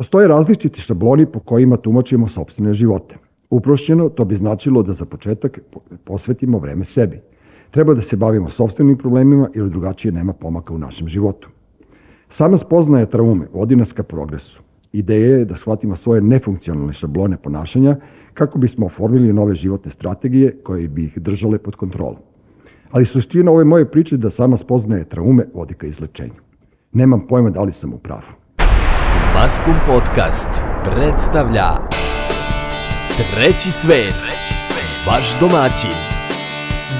Postoje različiti šabloni po kojima tumačimo sobstvene živote. Uprošćeno, to bi značilo da za početak posvetimo vreme sebi. Treba da se bavimo sobstvenim problemima jer drugačije nema pomaka u našem životu. Sama spoznaja traume vodi nas ka progresu. Ideja je da shvatimo svoje nefunkcionalne šablone ponašanja kako bismo oformili nove životne strategije koje bi ih držale pod kontrolom. Ali suština ove moje priče da sama spoznaje traume vodi ka izlečenju. Nemam pojma da li sam u pravu. Maskum Podcast predstavlja Treći svet, vaš domaćin,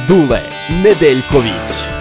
Dule Nedeljković.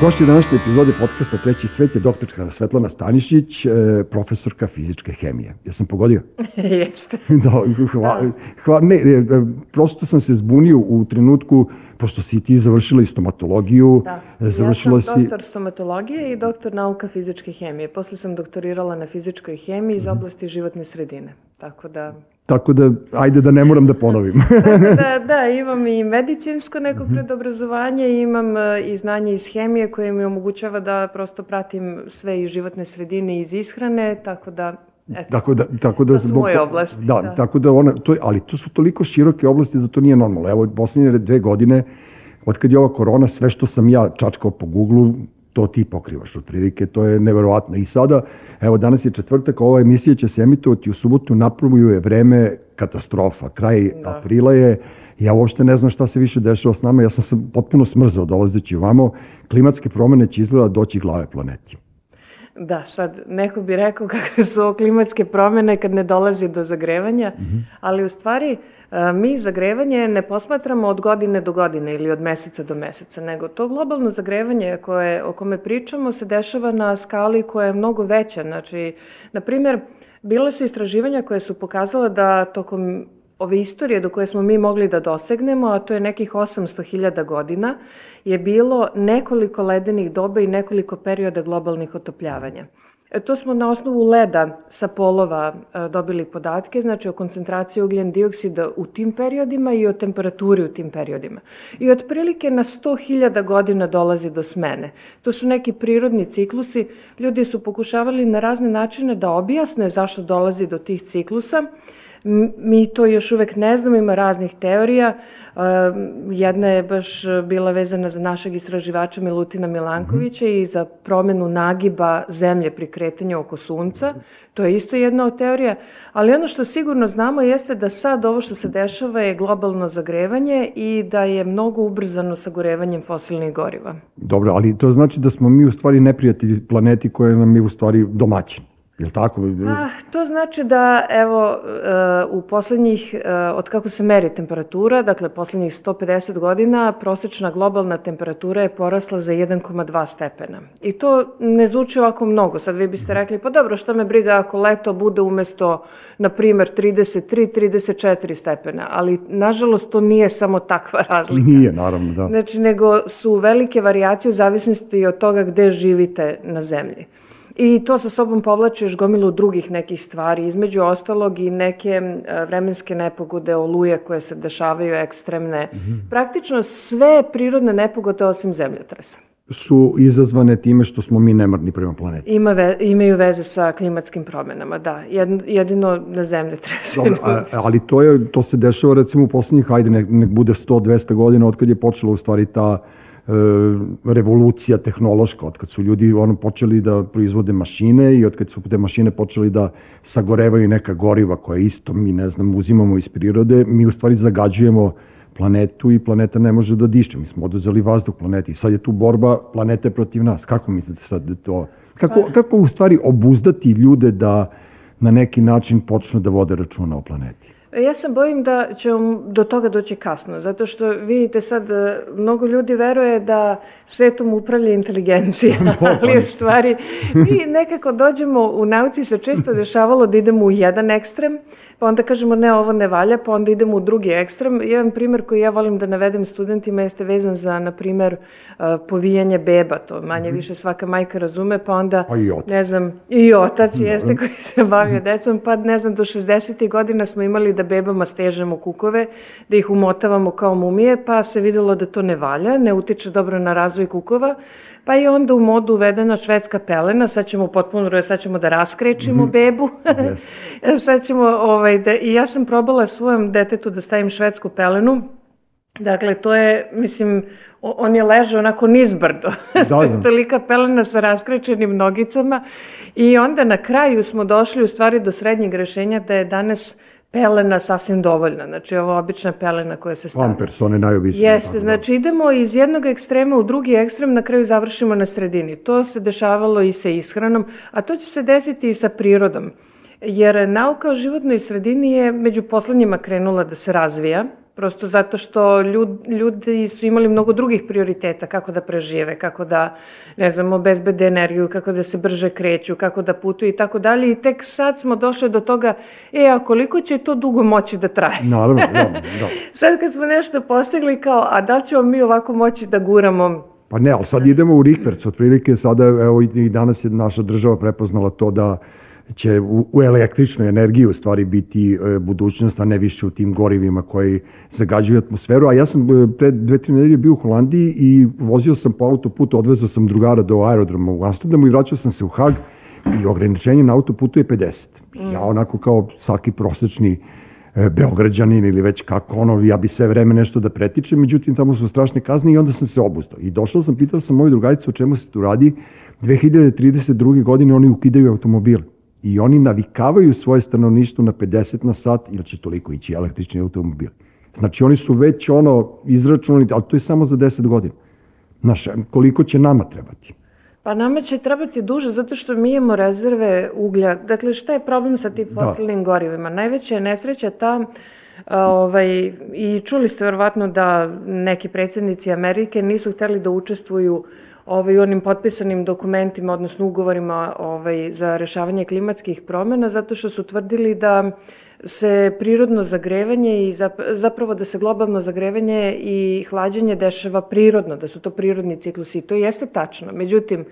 Gošće današnje epizode podcasta Treći svet je doktorka Svetlana Stanišić, e, profesorka fizičke hemije. Ja sam pogodio? Jeste. da, hva, hva, ne, e, prosto sam se zbunio u trenutku, pošto si ti završila i stomatologiju. Da, završila ja sam si... doktor stomatologije i doktor nauka fizičke hemije. Posle sam doktorirala na fizičkoj hemiji iz oblasti životne sredine. Tako da Tako da, ajde da ne moram da ponovim. da, da, imam i medicinsko neko predobrazovanje, imam e, i znanje iz hemije koje mi omogućava da prosto pratim sve iz životne sredine i iz ishrane, tako da Eto, tako da, tako da, to su moje oblasti. Da, da, tako da ona, to, ali to su toliko široke oblasti da to nije normalno. Evo, poslednje dve godine, od kad je ova korona, sve što sam ja čačkao po Google, to ti pokrivaš otprilike, to je neverovatno. I sada, evo danas je četvrtak, ova emisija će se emitovati u subotu, napravuju je vreme katastrofa, kraj da. aprila je, ja uopšte ne znam šta se više dešava s nama, ja sam se potpuno smrzao dolazeći ovamo, klimatske promene će izgleda doći glave planeti. Da, sad neko bi rekao kakve su ovo klimatske promene kad ne dolazi do zagrevanja, mm -hmm. ali u stvari e, mi zagrevanje ne posmatramo od godine do godine ili od meseca do meseca, nego to globalno zagrevanje koje, o kome pričamo se dešava na skali koja je mnogo veća. Znači, na primjer, Bile su istraživanja koje su pokazala da tokom ove istorije do koje smo mi mogli da dosegnemo, a to je nekih 800.000 godina, je bilo nekoliko ledenih doba i nekoliko perioda globalnih otopljavanja. E, to smo na osnovu leda sa polova e, dobili podatke, znači o koncentraciji ugljen dioksida u tim periodima i o temperaturi u tim periodima. I otprilike na 100.000 godina dolazi do smene. To su neki prirodni ciklusi. Ljudi su pokušavali na razne načine da objasne zašto dolazi do tih ciklusa. Mi to još uvek ne znamo, ima raznih teorija. Jedna je baš bila vezana za našeg istraživača Milutina Milankovića i za promenu nagiba zemlje pri kretanju oko sunca. To je isto jedna od teorija. Ali ono što sigurno znamo jeste da sad ovo što se dešava je globalno zagrevanje i da je mnogo ubrzano sagorevanjem fosilnih goriva. Dobro, ali to znači da smo mi u stvari neprijatelji planeti koje nam je u stvari domaćin. Je li tako? Ah, to znači da, evo, eh, u poslednjih, eh, od kako se meri temperatura, dakle, poslednjih 150 godina, prosečna globalna temperatura je porasla za 1,2 stepena. I to ne zvuči ovako mnogo. Sad vi biste rekli, pa dobro, šta me briga ako leto bude umesto, na primer, 33-34 stepena, ali, nažalost, to nije samo takva razlika. Nije, naravno, da. Znači, nego su velike variacije u zavisnosti od toga gde živite na zemlji. I to sa sobom povlači još gomilu drugih nekih stvari, između ostalog i neke vremenske nepogode, oluje koje se dešavaju ekstremne. Mm -hmm. Praktično sve prirodne nepogode osim zemljotresa su izazvane time što smo mi nemarni prema planeti. Ima ve, imaju veze sa klimatskim promenama, da. Jedino na zemljotrese. Dobro, a, ali to, je, to se dešava recimo u poslednjih, ajde, nek, nek bude 100-200 godina od kad je počela u stvari ta uh, E, revolucija tehnološka, od kad su ljudi ono, počeli da proizvode mašine i od kad su te mašine počeli da sagorevaju neka goriva koja isto mi, ne znam, uzimamo iz prirode, mi u stvari zagađujemo planetu i planeta ne može da diše. Mi smo oduzeli vazduh planeti i sad je tu borba planete protiv nas. Kako mislite sad da to... Kako, pa- kako u stvari obuzdati ljude da na neki način počnu da vode računa o planeti? Ja sam bojim da će do toga doći kasno, zato što vidite sad, e, mnogo ljudi veruje da svetom upravlja inteligencija, ali u stvari mi nekako dođemo, u nauci se često dešavalo da idemo u jedan ekstrem, pa onda kažemo ne, ovo ne valja, pa onda idemo u drugi ekstrem. Jedan primer koji ja volim da navedem studentima jeste vezan za, na primer, e, povijanje beba, to manje mhm. više svaka majka razume, pa onda, ne znam, i otac jeste koji se bavio decom, pa ne znam, do 60. godina smo imali da bebama stežemo kukove, da ih umotavamo kao mumije, pa se videlo da to ne valja, ne utiče dobro na razvoj kukova, pa je onda u modu uvedena švedska pelena, sad ćemo potpuno, sad ćemo da raskrećimo mm -hmm. bebu, yes. sad ćemo, ovaj, da, i ja sam probala svojem detetu da stavim švedsku pelenu, Dakle, to je, mislim, on je ležao onako nizbrdo. Da, da. Tolika pelena sa raskrećenim nogicama. I onda na kraju smo došli u stvari do srednjeg rešenja da je danas pelena sasvim dovoljna. Znači, ovo obična pelena koja se stavlja. Pampers, one najobičnije. Jeste, da. znači idemo iz jednog ekstrema u drugi ekstrem, na kraju završimo na sredini. To se dešavalo i sa ishranom, a to će se desiti i sa prirodom. Jer nauka o životnoj sredini je među poslednjima krenula da se razvija Prosto zato što ljud, ljudi su imali mnogo drugih prioriteta, kako da prežive, kako da, ne znam, obezbede energiju, kako da se brže kreću, kako da putuju i tako dalje. I tek sad smo došli do toga, e, a koliko će to dugo moći da traje? Naravno, da, da. sad kad smo nešto postigli kao, a da ćemo mi ovako moći da guramo Pa ne, ali sad idemo u Rikverc, otprilike sada, evo i danas je naša država prepoznala to da će u, u električnoj energiji u stvari biti e, budućnost, a ne više u tim gorivima koji zagađuju atmosferu. A ja sam e, pred dve, tri nedelje bio u Holandiji i vozio sam po autoputu, odvezao sam drugara do aerodroma u Amsterdamu i vraćao sam se u Hag i ograničenje na autoputu je 50. I ja onako kao svaki prosečni e, Beograđanin ili već kako ono, ja bi sve vreme nešto da pretičem, međutim tamo su strašne kazne i onda sam se obustao. I došao sam, pitao sam moju drugaricu o čemu se tu radi, 2032. godine oni ukidaju automobile i oni navikavaju svoje stanovništvo na 50 na sat, ili će toliko ići električni automobil. Znači oni su već ono izračunali, ali to je samo za 10 godina. Znaš, koliko će nama trebati? Pa nama će trebati duže zato što mi imamo rezerve uglja. Dakle, šta je problem sa tim da. fosilnim da. gorivima? Najveća je nesreća ta Ovaj, I čuli ste verovatno da neki predsednici Amerike nisu hteli da učestvuju ovaj, onim potpisanim dokumentima, odnosno ugovorima ovaj, za rešavanje klimatskih promena, zato što su tvrdili da se prirodno zagrevanje i zapravo da se globalno zagrevanje i hlađenje dešava prirodno, da su to prirodni ciklusi i to jeste tačno. Međutim,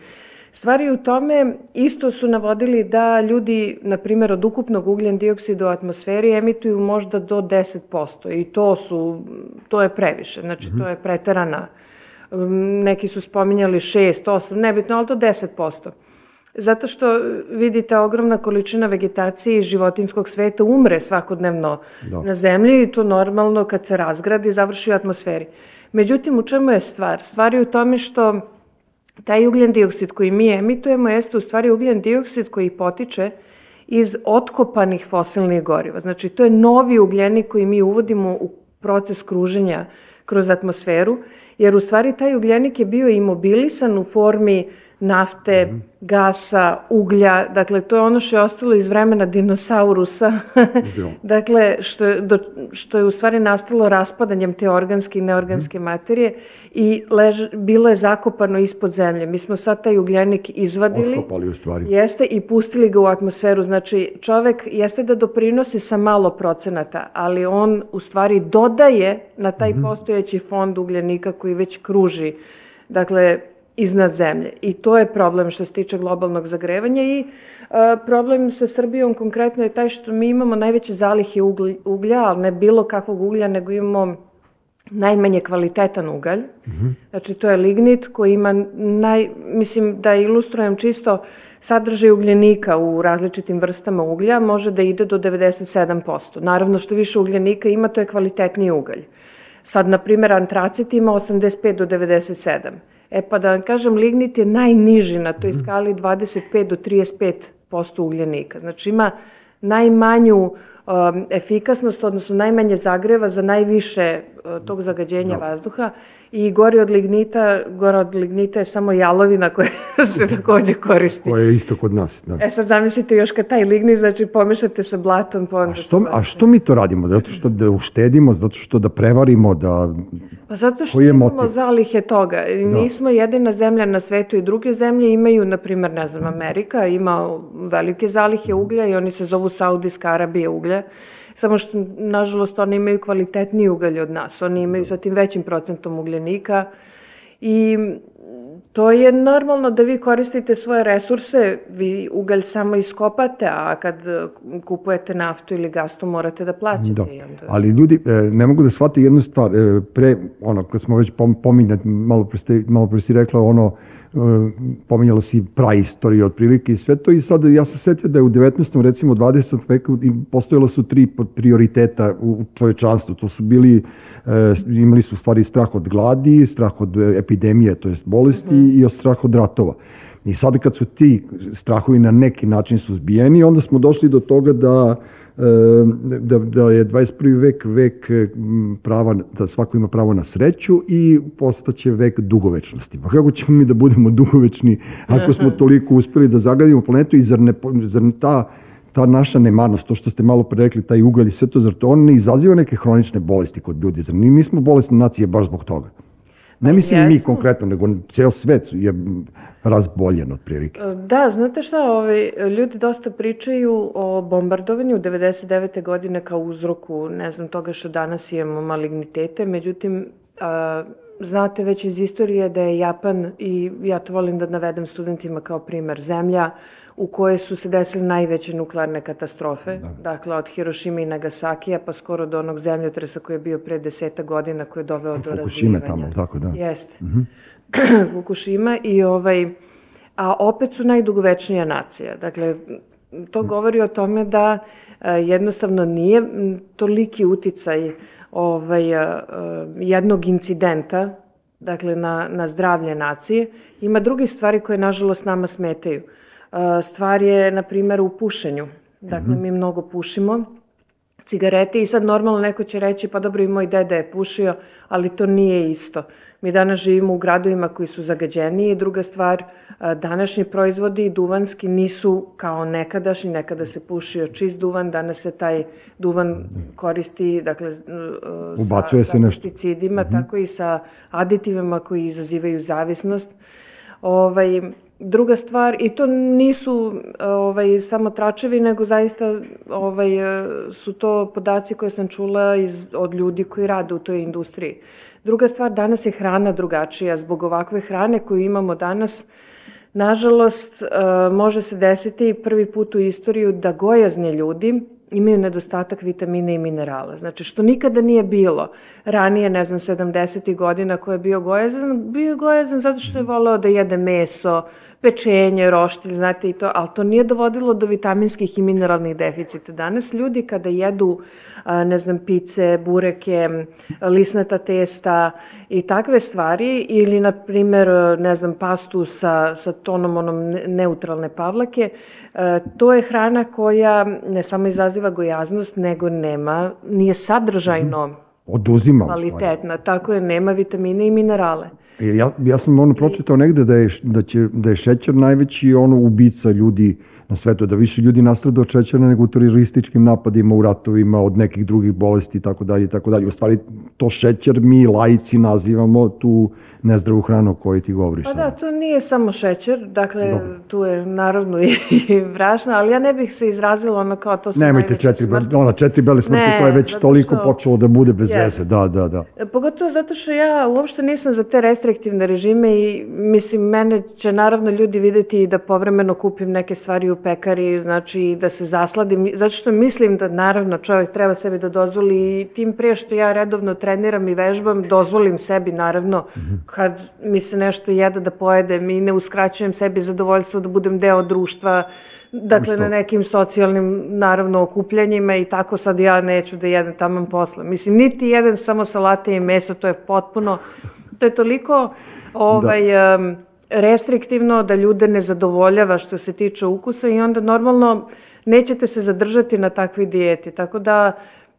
Stvari u tome isto su navodili da ljudi, na primjer, od ukupnog ugljen dioksida u atmosferi emituju možda do 10% i to su, to je previše, znači to je preterana neki su spominjali 6, 8, nebitno, ali to 10%. Zato što, vidite, ogromna količina vegetacije i životinskog sveta umre svakodnevno da. na zemlji i to normalno kad se razgradi završi u atmosferi. Međutim, u čemu je stvar? Stvar je u tome što taj ugljen dioksid koji mi emitujemo jeste u stvari ugljen dioksid koji potiče iz otkopanih fosilnih goriva. Znači, to je novi ugljenik koji mi uvodimo u proces kruženja kroz atmosferu, jer u stvari taj ugljenik je bio imobilisan u formi nafte, mm -hmm. gasa, uglja, dakle to je ono što je ostalo iz vremena dinosaurusa, dakle što je, do, što je u stvari nastalo raspadanjem te organske i neorganske mm -hmm. materije i lež, bilo je zakopano ispod zemlje. Mi smo sad taj ugljenik izvadili, Otkopali u stvari. jeste, i pustili ga u atmosferu. Znači čovek jeste da doprinosi sa malo procenata, ali on u stvari dodaje na taj mm -hmm. postojeći fond ugljenika koji već kruži. Dakle, iznad zemlje. I to je problem što se tiče globalnog zagrevanja i a, problem sa Srbijom konkretno je taj što mi imamo najveće zalihe uglja, ali ne bilo kakvog uglja, nego imamo najmanje kvalitetan ugalj. Mm -hmm. Znači, to je lignit koji ima naj... Mislim, da ilustrujem čisto, sadržaj ugljenika u različitim vrstama uglja može da ide do 97%. Naravno, što više ugljenika ima, to je kvalitetniji ugalj. Sad, na primjer, antracit ima 85 do 97. E pa da vam kažem, lignit je najniži na toj skali 25 do 35% ugljenika. Znači ima najmanju um, efikasnost, odnosno najmanje zagreva za najviše tog zagađenja da. vazduha i gori od lignita, gori od lignita je samo jalovina koja se takođe koristi. Koja je isto kod nas, da. E sad zamislite još kad taj lignit, znači pomešate sa blatom, pa onda... A što, a što mi to radimo? Zato što da uštedimo, zato što da prevarimo, da... Pa zato što imamo zalihe toga. Da. Nismo jedina zemlja na svetu i druge zemlje imaju, na primer, ne znam, Amerika ima velike zalihe uglja i oni se zovu Saudijska Arabija uglja samo što, nažalost, oni imaju kvalitetniji ugalj od nas. Oni imaju sa tim većim procentom ugljenika i to je normalno da vi koristite svoje resurse, vi ugalj samo iskopate, a kad e, kupujete naftu ili gas, to morate da plaćate. Da. Onda... Ali ljudi e, ne mogu da shvate jednu stvar. E, pre, ono, kad smo već pom- pominjali, malo pre, ste, malo pre si rekla ono, pominjala si praistoriju otprilike i sve to i sad ja sam setio da je u 19. recimo 20. veku postojala su tri prioriteta u čovečanstvu. To su bili, imali su stvari strah od gladi, strah od e, epidemije, to jest bolesti i od strah od ratova. I sad kad su ti strahovi na neki način suzbijeni, onda smo došli do toga da e, da, da je 21. vek vek prava, da svako ima pravo na sreću i postaće vek dugovečnosti. Pa kako ćemo mi da budemo dugovečni ako smo toliko uspeli da zagadimo planetu i zar, ne, zar ta ta naša nemanost, to što ste malo pre rekli, taj ugalj i sve to, zar to on ne izaziva neke hronične bolesti kod ljudi? Zar mi nismo bolesne nacije baš zbog toga? Ne mislim mi jesu. konkretno, nego ceo svet je razboljen otprilike. Da, znate šta, ovaj, ljudi dosta pričaju o bombardovanju 99. godine kao uzroku, ne znam, toga što danas imamo malignitete, međutim, a, znate već iz istorije da je Japan, i ja to volim da navedem studentima kao primer, zemlja u kojoj su se desile najveće nuklearne katastrofe, dakle od Hirošima i Nagasakija pa skoro do onog zemljotresa koji je bio pre deseta godina koji je doveo do razlivanja. tamo, tako da. Jeste. Fukushima i ovaj, a opet su najdugovečnija nacija. Dakle, to govori o tome da a, jednostavno nije toliki uticaj ovaj, a, a, jednog incidenta, dakle, na, na zdravlje nacije. Ima drugih stvari koje, nažalost, nama smetaju. A, Stvar je, na primer, u pušenju. Dakle, mi mnogo pušimo, cigarete i sad normalno neko će reći pa dobro i moj deda je pušio, ali to nije isto. Mi danas živimo u gradovima koji su zagađeniji i druga stvar, a, današnji proizvodi duvanski nisu kao nekadašnji, nekada se pušio čist duvan, danas se taj duvan koristi, dakle, e, Ubacuje sa, se sa nešto. pesticidima, tako i sa aditivima koji izazivaju zavisnost. Ovaj, druga stvar, i to nisu ovaj, samo tračevi, nego zaista ovaj, e, su to podaci koje sam čula iz, od ljudi koji rade u toj industriji. Druga stvar, danas je hrana drugačija. Zbog ovakve hrane koju imamo danas, nažalost, e, može se desiti prvi put u istoriju da gojazni ljudi imaju nedostatak vitamina i minerala. Znači, što nikada nije bilo. Ranije, ne znam, 70. godina ko je bio gojazan, bio je gojazan zato što je voleo da jede meso, pečenje, roštilj, znate i to, ali to nije dovodilo do vitaminskih i mineralnih deficita. Danas ljudi kada jedu, ne znam, pice, bureke, lisnata testa i takve stvari, ili, na primer, ne znam, pastu sa, sa tonom onom ne- neutralne pavlake, to je hrana koja ne samo izaziva gojaznost, nego nema, nije sadržajno Oduzima u stvari. kvalitetna, tako je, nema vitamine i minerale. E, Ja, ja sam ono pročitao negde da je, da, će, da je šećer najveći ono ubica ljudi na svetu, da više ljudi nastrada od šećera nego u terorističkim napadima, u ratovima, od nekih drugih bolesti i tako dalje i tako dalje. U stvari, to šećer mi laici nazivamo tu nezdravu hranu o kojoj ti govoriš. Pa da, to nije samo šećer, dakle, tu je naravno i, i brašna, ali ja ne bih se izrazila ono kao to su Nemojte četiri, smrti. ona četiri bele smrti, Ne, to je već toliko što- počelo da bude bez Jest. veze. Da, da, da. Pogotovo zato što ja uopšte nisam za te restriktivne režime i mislim, mene će naravno ljudi videti da povremeno kupim neke stvari u pekari, znači da se zasladim, zato što mislim da naravno čovjek treba sebi da dozvoli i tim prije što ja redovno treniram i vežbam, dozvolim sebi naravno kad mi se nešto jede da pojedem i ne uskraćujem sebi zadovoljstvo da budem deo društva, dakle na nekim socijalnim naravno okupljanjima i tako sad ja neću da jedem taman posla. Mislim, niti jedan samo salate i meso, to je potpuno, to je toliko ovaj, em, restriktivno da ljude ne zadovoljava što se tiče ukusa i onda normalno nećete se zadržati na takvoj dijeti. Tako da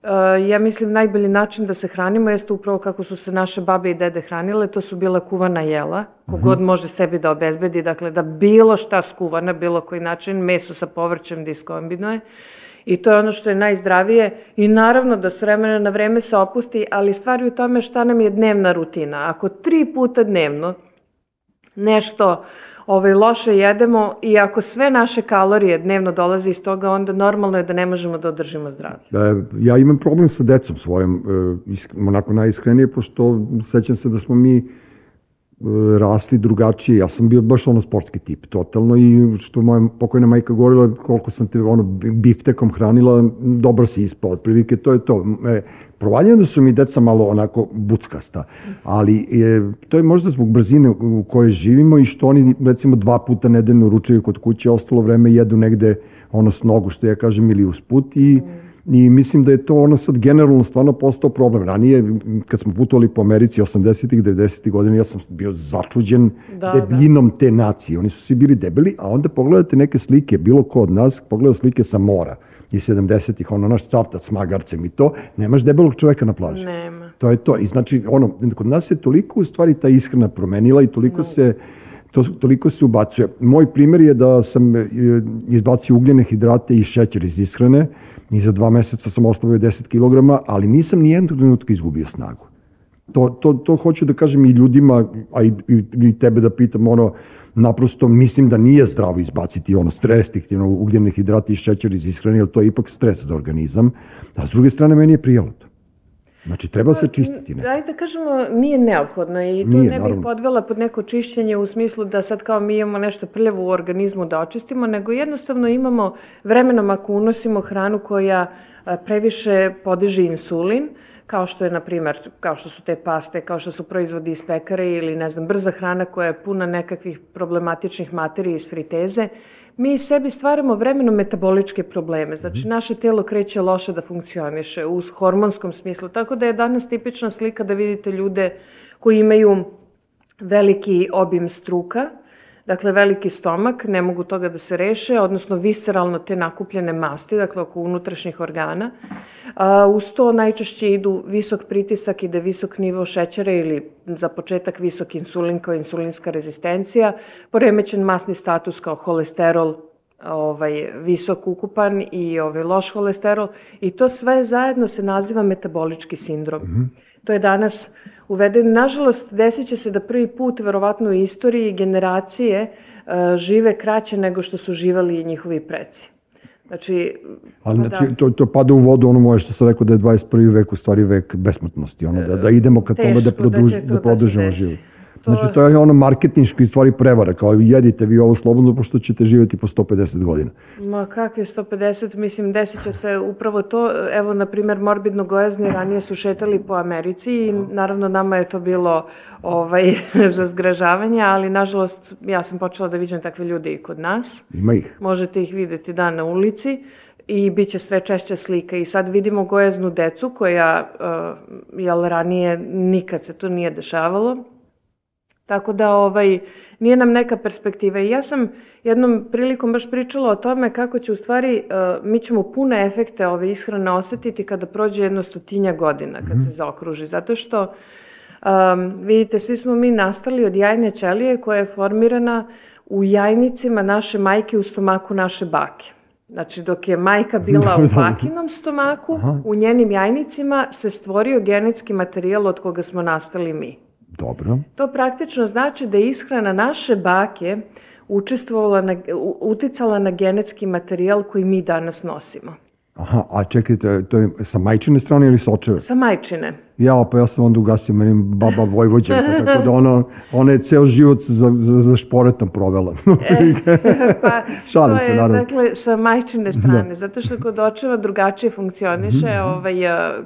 e, ja mislim najbolji način da se hranimo jeste upravo kako su se naše babe i dede hranile, to su bila kuvana jela, kogod može sebi da obezbedi, dakle da bilo šta skuva na bilo koji način, meso sa povrćem da iskombinuje. I to je ono što je najzdravije i naravno da s vremena na vreme se opusti, ali stvar je u tome šta nam je dnevna rutina. Ako tri puta dnevno nešto ovaj, loše jedemo i ako sve naše kalorije dnevno dolaze iz toga, onda normalno je da ne možemo da održimo zdravlje. E, ja imam problem sa decom svojom, e, isk- onako najiskrenije, pošto sećam se da smo mi rasli drugačije. Ja sam bio baš ono sportski tip, totalno i što moja pokojna majka govorila koliko sam te ono biftekom hranila, dobro si ispao, otprilike to je to. E, provaljeno su mi deca malo onako buckasta, ali je, to je možda zbog brzine u kojoj živimo i što oni recimo dva puta nedeljno ručaju kod kuće, ostalo vreme jedu negde ono s nogu, što ja kažem, ili usput i mm I mislim da je to ono sad generalno stvarno postao problem. Ranije, kad smo putovali po Americi 80-ih, 90-ih godina, ja sam bio začuđen da, debljinom da. te nacije. Oni su svi bili debeli, a onda pogledate neke slike, bilo ko od nas, pogleda slike sa mora i 70-ih, ono naš cavtac s magarcem i to, nemaš debelog čoveka na plaži. Nema. To je to. I znači, ono, kod nas je toliko u stvari ta ishrana promenila i toliko no. se to, toliko se ubacuje. Moj primer je da sam e, izbacio ugljene hidrate i šećer iz ishrane, i za dva meseca sam ostavio 10 kg, ali nisam ni jednog trenutka izgubio snagu. To, to, to hoću da kažem i ljudima, a i, i, i tebe da pitam, ono, naprosto mislim da nije zdravo izbaciti ono restriktivno ugljene hidrate i šećer iz ishrane, jer to je ipak stres za organizam, a s druge strane meni je prijelo to. Znači, treba se čistiti. Ne? Ajde da kažemo, nije neophodno i to nije, ne bih naravno. podvela pod neko čišćenje u smislu da sad kao mi imamo nešto prljavo u organizmu da očistimo, nego jednostavno imamo vremenom ako unosimo hranu koja previše podiže insulin, kao što je, na primer, kao što su te paste, kao što su proizvodi iz pekare ili, ne znam, brza hrana koja je puna nekakvih problematičnih materija iz friteze, mi sebi stvaramo vremenom metaboličke probleme. Znači, mhm. naše telo kreće loše da funkcioniše u hormonskom smislu. Tako da je danas tipična slika da vidite ljude koji imaju veliki obim struka, Dakle, veliki stomak, ne mogu toga da se reše, odnosno visceralno te nakupljene masti, dakle, oko unutrašnjih organa. A, uz to najčešće idu visok pritisak, ide visok nivo šećera ili za početak visok insulin kao insulinska rezistencija, poremećen masni status kao holesterol, ovaj, visok ukupan i ovaj, loš holesterol i to sve zajedno se naziva metabolički sindrom. Mm -hmm. To je danas uveden. Nažalost, desit će se da prvi put, verovatno u istoriji, generacije uh, žive kraće nego što su živali njihovi preci. Znači, Ali pa znači, da. to, to pada u vodu ono moje što sam rekao da je 21. vek u stvari vek besmrtnosti, ono da, da idemo ka tome da, produž, da, da produžimo da život. To... Znači, to je ono marketinški stvari prevara, kao jedite vi ovo slobodno, pošto ćete živjeti po 150 godina. Ma kakve 150, mislim, desit će se upravo to. Evo, na primjer, morbidno gojazni ranije su šetali po Americi i naravno nama je to bilo ovaj, za zgražavanje, ali nažalost ja sam počela da viđam takve ljude i kod nas. Ima ih. Možete ih videti da na ulici i bit će sve češće slika i sad vidimo gojaznu decu koja, uh, jel ranije nikad se to nije dešavalo, Tako da ovaj, nije nam neka perspektiva. I ja sam jednom prilikom baš pričala o tome kako će u stvari, uh, mi ćemo pune efekte ove ishrane osetiti kada prođe jedno stotinja godina, kad mm -hmm. se zaokruži. Zato što, um, vidite, svi smo mi nastali od jajne ćelije koja je formirana u jajnicima naše majke u stomaku naše bake. Znači, dok je majka bila u bakinom stomaku, Aha. u njenim jajnicima se stvorio genetski materijal od koga smo nastali mi. Dobro. To praktično znači da je ishrana naše bake učestvovala na, uticala na genetski materijal koji mi danas nosimo. Aha, a čekajte, to je sa majčine strane ili sa očeve? Sa majčine. Ja, pa ja sam onda ugasio meni baba Vojvođanka, tako da ona, ona je ceo život za, za, za šporetom provela. e, pa, Šalim se, naravno. Dakle, sa majčine strane, da. zato što kod očeva drugačije funkcioniše, mm -hmm. ovaj,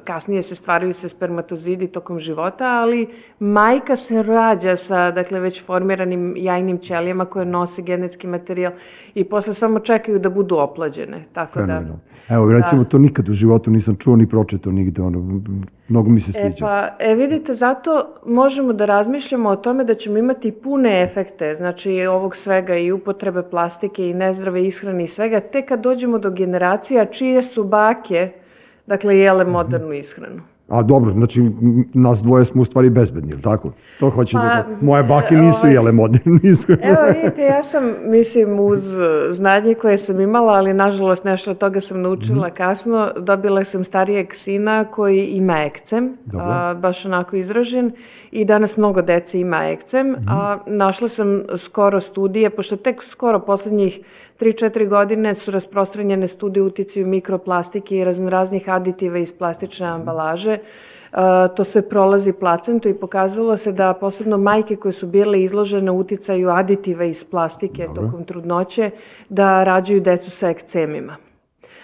kasnije se stvaraju se spermatozidi tokom života, ali majka se rađa sa, dakle, već formiranim jajnim ćelijama koje nose genetski materijal i posle samo čekaju da budu oplađene. Tako da- Fenomenal. da... Evo, recimo, da. to nikad u životu nisam čuo ni pročetao nigde, ono, Mnogo mi se sviđa. E pa, e vidite, zato možemo da razmišljamo o tome da ćemo imati pune efekte, znači ovog svega i upotrebe plastike i nezdrave ishrane i svega, te kad dođemo do generacija čije su bake, dakle, jele modernu ishranu. A dobro, znači nas dvoje smo u stvari bezbedni, ili tako? To hoće pa, da... Moje bake nisu ovaj, jele moderno iskreno. Evo vidite, ja sam, mislim, uz znanje koje sam imala, ali nažalost nešto od toga sam naučila mm. kasno, dobila sam starijeg sina koji ima ekcem, a, baš onako izražen, i danas mnogo dece ima ekcem, mm. a našla sam skoro studije, pošto tek skoro poslednjih 3-4 godine su rasprostranjene studije uticaju mikroplastike i raznoraznih aditiva iz plastične ambalaže. Uh, to sve prolazi placentu i pokazalo se da posebno majke koje su bile izložene uticaju aditiva iz plastike Dobro. tokom trudnoće, da rađaju decu sa ekcemima.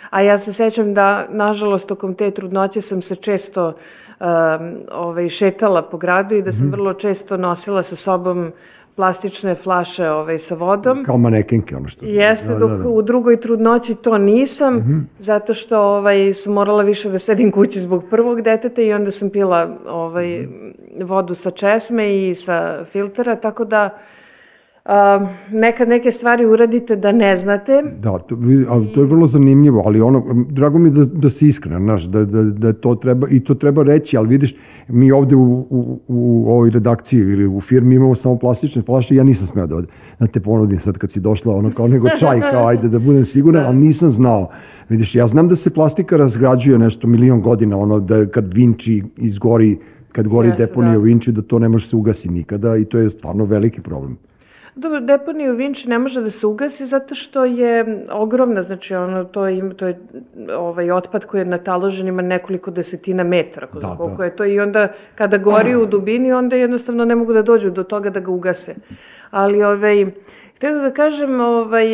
A ja se sećam da, nažalost, tokom te trudnoće sam se često um, ovaj, šetala po gradu i da sam mm -hmm. vrlo često nosila sa sobom plastične flaše ovaj, sa vodom. Kao manekenke, ono što... Jeste, da, dok da, da. u drugoj trudnoći to nisam, mm -hmm. zato što ovaj, sam morala više da sedim kući zbog prvog deteta i onda sam pila ovaj, mm -hmm. vodu sa česme i sa filtera, tako da Uh, nekad neke stvari uradite da ne znate. Da, to, ali to je vrlo zanimljivo, ali ono, drago mi da, da si iskren, znaš, da, da, da to treba, i to treba reći, ali vidiš, mi ovde u, u, u ovoj redakciji ili u firmi imamo samo plastične flaše ja nisam smeo da, da te ponudim sad kad si došla, ono kao nego čaj, kao ajde da budem siguran, da. ali nisam znao. Vidiš, ja znam da se plastika razgrađuje nešto milion godina, ono da kad Vinci izgori, kad gori Jeste, deponija da. u Vinči, da to ne može se ugasi nikada i to je stvarno veliki problem. Dobro, deponija u Vinči ne može da se ugasi zato što je ogromna, znači ono, to je, to je ovaj otpad koji je nataložen ima nekoliko desetina metara, ko da, koliko da. je to i onda kada gori u dubini, onda jednostavno ne mogu da dođu do toga da ga ugase. Ali ovaj, Htio da kažem, ovaj,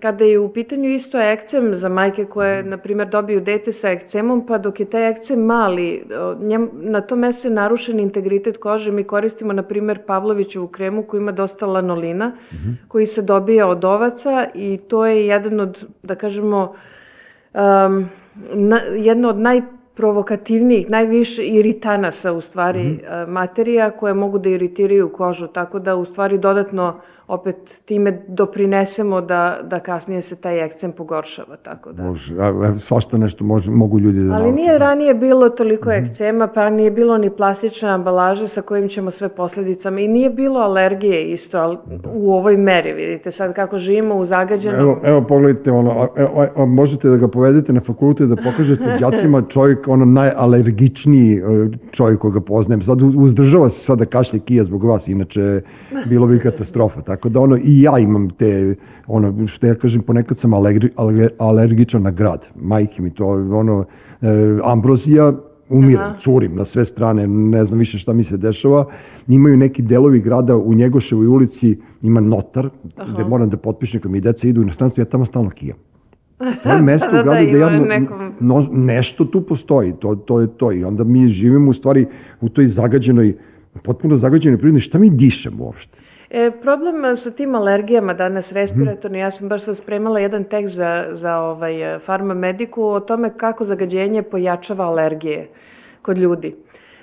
kada je u pitanju isto ekcem za majke koje, na primjer, dobiju dete sa ekcemom, pa dok je taj ekcem mali, njem, na tom mestu je narušen integritet kože, mi koristimo, na primjer, Pavlovićevu kremu koja ima dosta lanolina, mm -hmm. koji se dobija od ovaca i to je jedan od, da kažemo, um, na, jedno od naj provokativnijih, najviše iritanasa u stvari mm -hmm. materija koje mogu da iritiraju kožu, tako da u stvari dodatno opet time doprinesemo da, da kasnije se taj ekcem pogoršava, tako da. Može, a, svašta nešto može, mogu ljudi da Ali nauče. nije ranije bilo toliko mm -hmm. ekcema, pa nije bilo ni plastične ambalaže sa kojim ćemo sve posledicama i nije bilo alergije isto ali, da. u ovoj meri, vidite sad kako živimo u zagađenom. Evo, evo pogledajte, ono, evo, evo, možete da ga povedete na fakultet, da pokažete djacima čovjek, ono najalergičniji e, čovjek koga poznajem. Sad uzdržava se sada kašlje kija zbog vas, inače bilo bi katastrofa, tako Tako da ono, i ja imam te, ono, što ja kažem, ponekad sam alergi, alergičan na grad. Majke mi to, ono, e, ambrozija, umirem, Aha. curim na sve strane, ne znam više šta mi se dešava. Imaju neki delovi grada u Njegoševoj ulici, ima notar, Aha. gde moram da potpišem kad mi deca idu u inostranstvo, ja tamo stalno kijam. To je mesto da, u gradu da, gde ja, nekom... no, nešto tu postoji, to, to je to. I onda mi živimo u stvari u toj zagađenoj, potpuno zagađenoj prirodi, šta mi dišemo uopšte? E, problem sa tim alergijama danas respiratorni, ja sam baš sad spremala jedan tekst za, za ovaj, farma mediku o tome kako zagađenje pojačava alergije kod ljudi.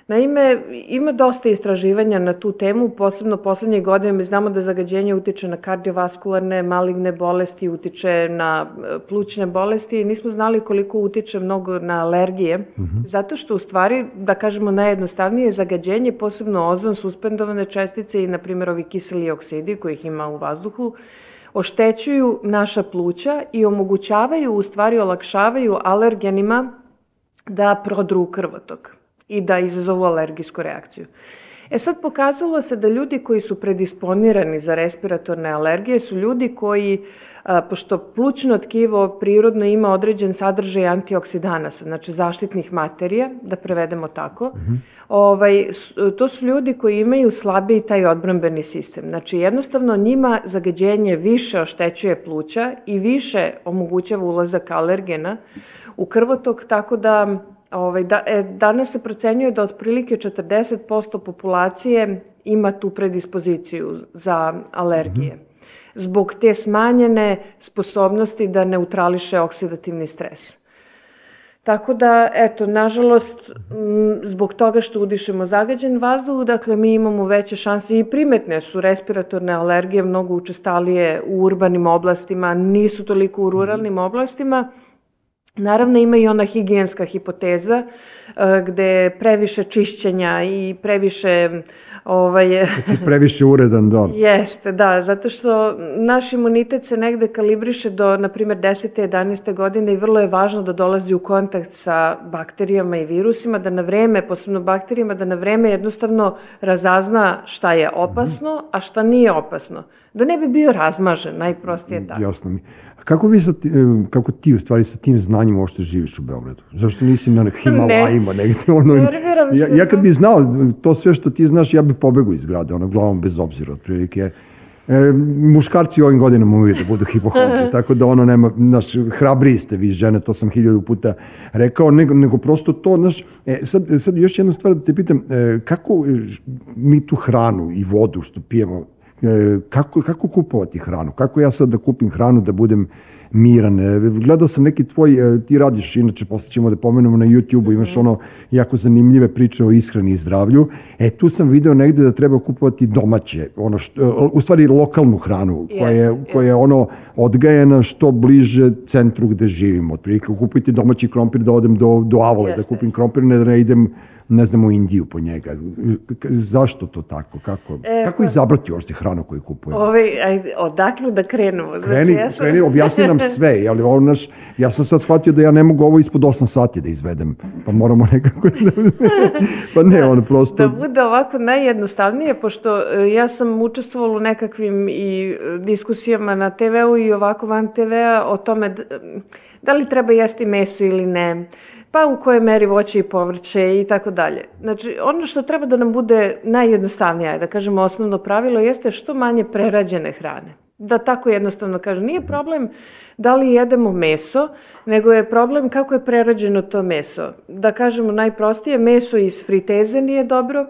Naime, ima dosta istraživanja na tu temu, posebno poslednje godine mi znamo da zagađenje utiče na kardiovaskularne, maligne bolesti, utiče na e, plućne bolesti i nismo znali koliko utiče mnogo na alergije, mm -hmm. zato što u stvari, da kažemo najjednostavnije, zagađenje, posebno ozon, suspendovane čestice i, na primjer, ovi kiseli oksidi kojih ima u vazduhu, oštećuju naša pluća i omogućavaju, u stvari olakšavaju alergenima da prodru krvotok i da izazovu alergijsku reakciju. E sad pokazalo se da ljudi koji su predisponirani za respiratorne alergije su ljudi koji, pošto plućno tkivo prirodno ima određen sadržaj antioksidanasa, znači zaštitnih materija, da prevedemo tako, mm -hmm. ovaj, to su ljudi koji imaju slabiji taj odbrambeni sistem. Znači jednostavno njima zagađenje više oštećuje pluća i više omogućava ulazak alergena u krvotok, tako da Ovaj, da, e, danas se procenjuje da otprilike 40% populacije ima tu predispoziciju za alergije. Mm -hmm. Zbog te smanjene sposobnosti da neutrališe oksidativni stres. Tako da, eto, nažalost, m, zbog toga što udišemo zagađen vazduh, dakle, mi imamo veće šanse i primetne su respiratorne alergije mnogo učestalije u urbanim oblastima, nisu toliko u ruralnim oblastima, Naravno ima i ona higijenska hipoteza e, gde previše čišćenja i previše ovaj, Kad si previše uredan, da. Jeste, da, zato što naš imunitet se negde kalibriše do, na primjer, 10. 11. godine i vrlo je važno da dolazi u kontakt sa bakterijama i virusima, da na vreme, posebno bakterijama, da na vreme jednostavno razazna šta je opasno, a šta nije opasno. Da ne bi bio razmažen, najprostije tako. Jasno mi. A kako, vi sa e, kako ti u stvari sa tim znanjem uopšte živiš u Beogradu? Zašto nisi na Himalajima negde? Ono, ja, ja kad da. bi znao to sve što ti znaš, ja bi pobegao iz grada, ono, glavom bez obzira, otprilike. E, muškarci u ovim godinama uvijek da budu hipohondri, tako da ono nema, znaš, hrabriji ste vi žene, to sam hiljadu puta rekao, nego, nego prosto to, znaš, e, sad, sad još jedna stvar da te pitam, e, kako mi tu hranu i vodu što pijemo, kako, kako kupovati hranu? Kako ja sad da kupim hranu da budem miran? E, Gledao sam neki tvoj, e, ti radiš, inače posle ćemo da pomenemo na YouTube-u, imaš ono jako zanimljive priče o ishrani i zdravlju. E, tu sam video negde da treba kupovati domaće, ono što, u stvari lokalnu hranu, koja je, koja je ono odgajena što bliže centru gde živimo. Otprilike, kupujte domaći krompir da odem do, do Avole, da kupim krompir, ne da ne idem ne znam, u Indiju po njega. Zašto to tako? Kako, E, kako pa- izabrati uopšte hranu koju kupujemo? Ovaj, ajde, odakle da krenemo? Znači, Kreni, ja sam- kreni, objasni nam sve, jel, ovo naš, ja sam sad shvatio da ja ne mogu ovo ispod 8 sati da izvedem, pa moramo nekako da, pa ne, ono prosto, Da bude ovako najjednostavnije, pošto e, ja sam učestvovala u nekakvim i e, diskusijama na TV-u i ovako van TV-a o tome d- da li treba jesti meso ili ne, pa u kojoj meri voće i povrće i tako dalje. Znači, ono što treba da nam bude najjednostavnije, da kažemo osnovno pravilo, jeste što manje prerađene hrane. Da tako jednostavno kažem, nije problem da li jedemo meso, nego je problem kako je prerađeno to meso. Da kažemo najprostije, meso iz friteze nije dobro,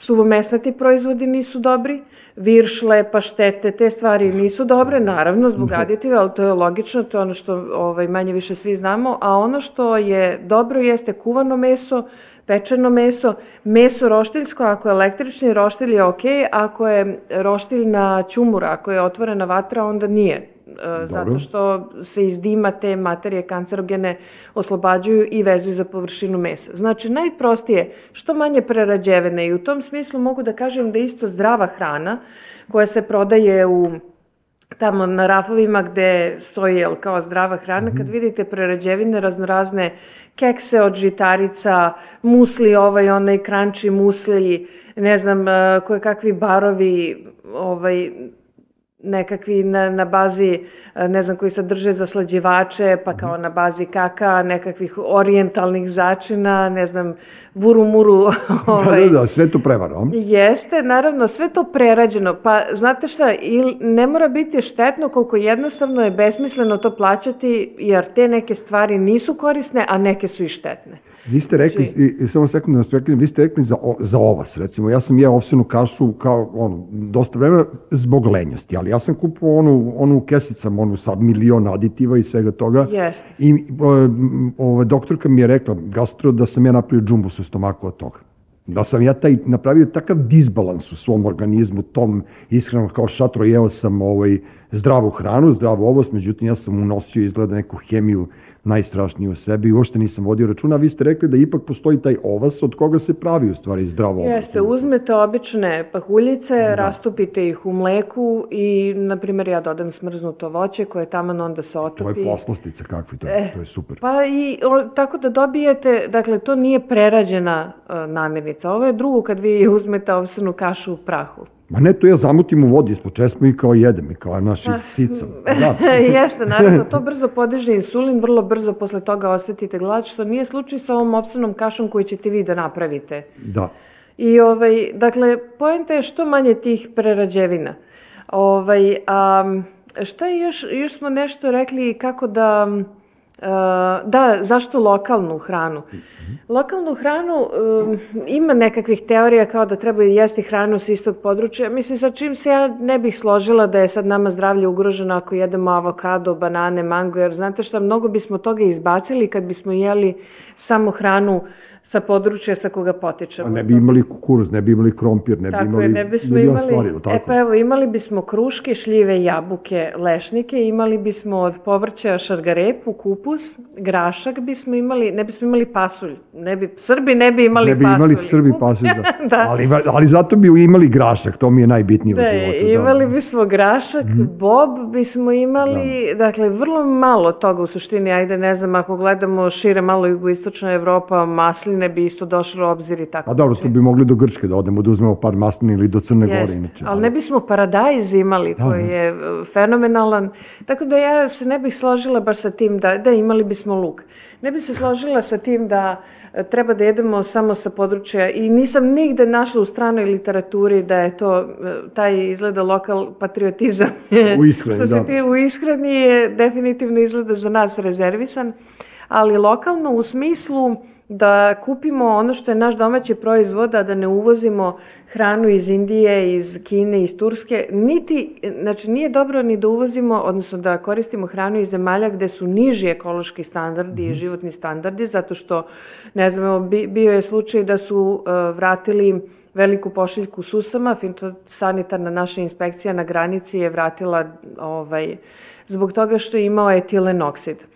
suvomesnati proizvodi nisu dobri, viršle, paštete, te stvari nisu dobre, naravno, zbog aditiva, ali to je logično, to je ono što ovaj, manje više svi znamo, a ono što je dobro jeste kuvano meso, pečeno meso, meso roštiljsko, ako je električni roštilj je ok, ako je roštilj na ćumura, ako je otvorena vatra, onda nije. E, zato što se iz dima te materije kancerogene oslobađaju i vezuju za površinu mesa. Znači, najprostije, što manje prerađevene i u tom smislu mogu da kažem da isto zdrava hrana koja se prodaje u tamo na rafovima gde stoji jel, kao zdrava hrana, kad vidite prerađevine raznorazne kekse od žitarica, musli ovaj, onaj kranči musli, ne znam, eh, koje kakvi barovi, ovaj, nekakvi na, na bazi, eh, ne znam, koji sadrže zaslađivače, pa kao na bazi kaka, nekakvih orijentalnih začina, ne znam, vuru-muru. da, ovaj, da, da, sve to prevara. Jeste, naravno, sve to prerađeno. Pa, znate šta, il, ne mora biti štetno koliko jednostavno je besmisleno to plaćati, jer te neke stvari nisu korisne, a neke su i štetne. Vi ste rekli, Znači- i, i samo sekund da vas prekinem, vi ste rekli za, o- za ovas, recimo, ja sam jeo ovsenu kašu kao, ono, dosta vremena zbog lenjosti, ali ja sam kupovao onu, onu u kesicama, onu sa milion aditiva i svega toga. Jeste. I o, ova doktorka mi je rekla, gastro, da sam ja napravio džumbus u stomaku od toga. Da sam ja taj, napravio takav disbalans u svom organizmu, tom ishranom kao šatro, jeo sam ovaj, zdravu hranu, zdravu ovost, međutim ja sam unosio izgleda neku hemiju najstrašniju u sebi i uopšte nisam vodio računa, a vi ste rekli da ipak postoji taj ovas od koga se pravi u stvari zdravo ovost. Jeste, uzmete obične pahuljice, rastopite ih u mleku i, na primjer, ja dodam smrznuto voće koje taman onda se To otopi. je poslastica kakvi, to, je, to je super. Pa i o, tako da dobijete, dakle, to nije prerađena e, namirnica. Ovo je drugo kad vi uzmete ovsenu kašu u prahu. Ma ne, to ja zamutim u vodi ispod česma i kao jedem i kao naši sica. Da. Jeste, naravno, to brzo podiže insulin, vrlo brzo posle toga osetite glad, što nije slučaj sa ovom ovsenom kašom koju ćete vi da napravite. Da. I, ovaj, dakle, pojenta je što manje tih prerađevina. Ovaj, a, šta je još, još smo nešto rekli kako da, da, zašto lokalnu hranu? Lokalnu hranu um, ima nekakvih teorija kao da treba jesti hranu s istog područja. Mislim, sa čim se ja ne bih složila da je sad nama zdravlje ugroženo ako jedemo avokado, banane, mango, jer znate šta, mnogo bismo toga izbacili kad bismo jeli samo hranu sa područja sa koga potičemo. A ne bi imali kukuruz, ne bi imali krompir, ne bi Tako imali je, ne bismo milion imali, stvari, jel e tako? pa evo, imali bismo kruške, šljive, jabuke, lešnike, imali bismo od povrća šargarepu, kupus, kupus, grašak bismo imali, ne bismo imali pasulj, ne bi, Srbi ne bi imali Ne bi pasulj. imali Srbi pasulj, da. da. Ali, ali zato bi imali grašak, to mi je najbitnije Da, u životu. imali bismo grašak, bob bismo imali, dakle, vrlo malo toga u suštini, ajde, ne znam, ako gledamo šire malo jugoistočna Evropa, masline bi isto došlo u obzir i tako. Pa dobro, tu bi mogli do Grčke da odemo, da uzmemo par maslina ili do Crne Gore, Jeste, inače. ali ne bismo paradajz imali koji je e, fenomenalan, tako da ja se ne bih složila baš sa tim da, da imali bismo luk. Ne bih se složila sa tim da e, treba da jedemo samo sa područja i nisam nigde našla u stranoj literaturi da je to, e, taj izgleda lokal patriotizam. U ishrani, Što se da. ti u ishrani je definitivno izgleda za nas rezervisan ali lokalno u smislu da kupimo ono što je naš domaći proizvod, a da ne uvozimo hranu iz Indije, iz Kine, iz Turske, niti, znači nije dobro ni da uvozimo, odnosno da koristimo hranu iz zemalja gde su niži ekološki standardi i životni standardi, zato što, ne znam, bio je slučaj da su uh, vratili veliku pošiljku susama, fitosanitarna naša inspekcija na granici je vratila ovaj, zbog toga što je imao etilen oksid.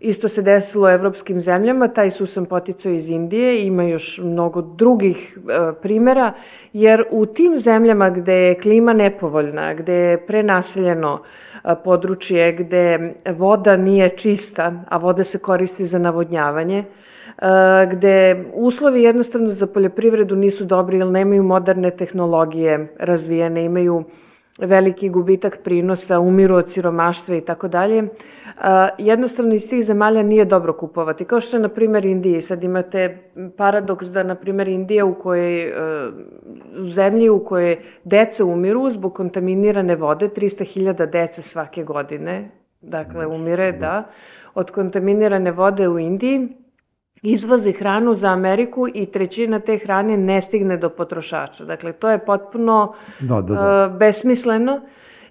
Isto se desilo evropskim zemljama, taj susam poticao iz Indije, ima još mnogo drugih e, primera, jer u tim zemljama gde je klima nepovoljna, gde je prenaseljeno e, područje, gde voda nije čista, a voda se koristi za navodnjavanje, e, gde uslovi jednostavno za poljoprivredu nisu dobri ili nemaju moderne tehnologije razvijene, imaju veliki gubitak prinosa, umiru od siromaštva i tako dalje. Jednostavno iz tih zemalja nije dobro kupovati. Kao što je, na primjer, Indiji. Sad imate paradoks da, na primjer, Indija u kojoj, e, u zemlji u kojoj deca umiru zbog kontaminirane vode, 300.000 dece svake godine, dakle, umire, da, od kontaminirane vode u Indiji, izvozi hranu za Ameriku i trećina te hrane ne stigne do potrošača. Dakle, to je potpuno Da, da, da. uh, besmisleno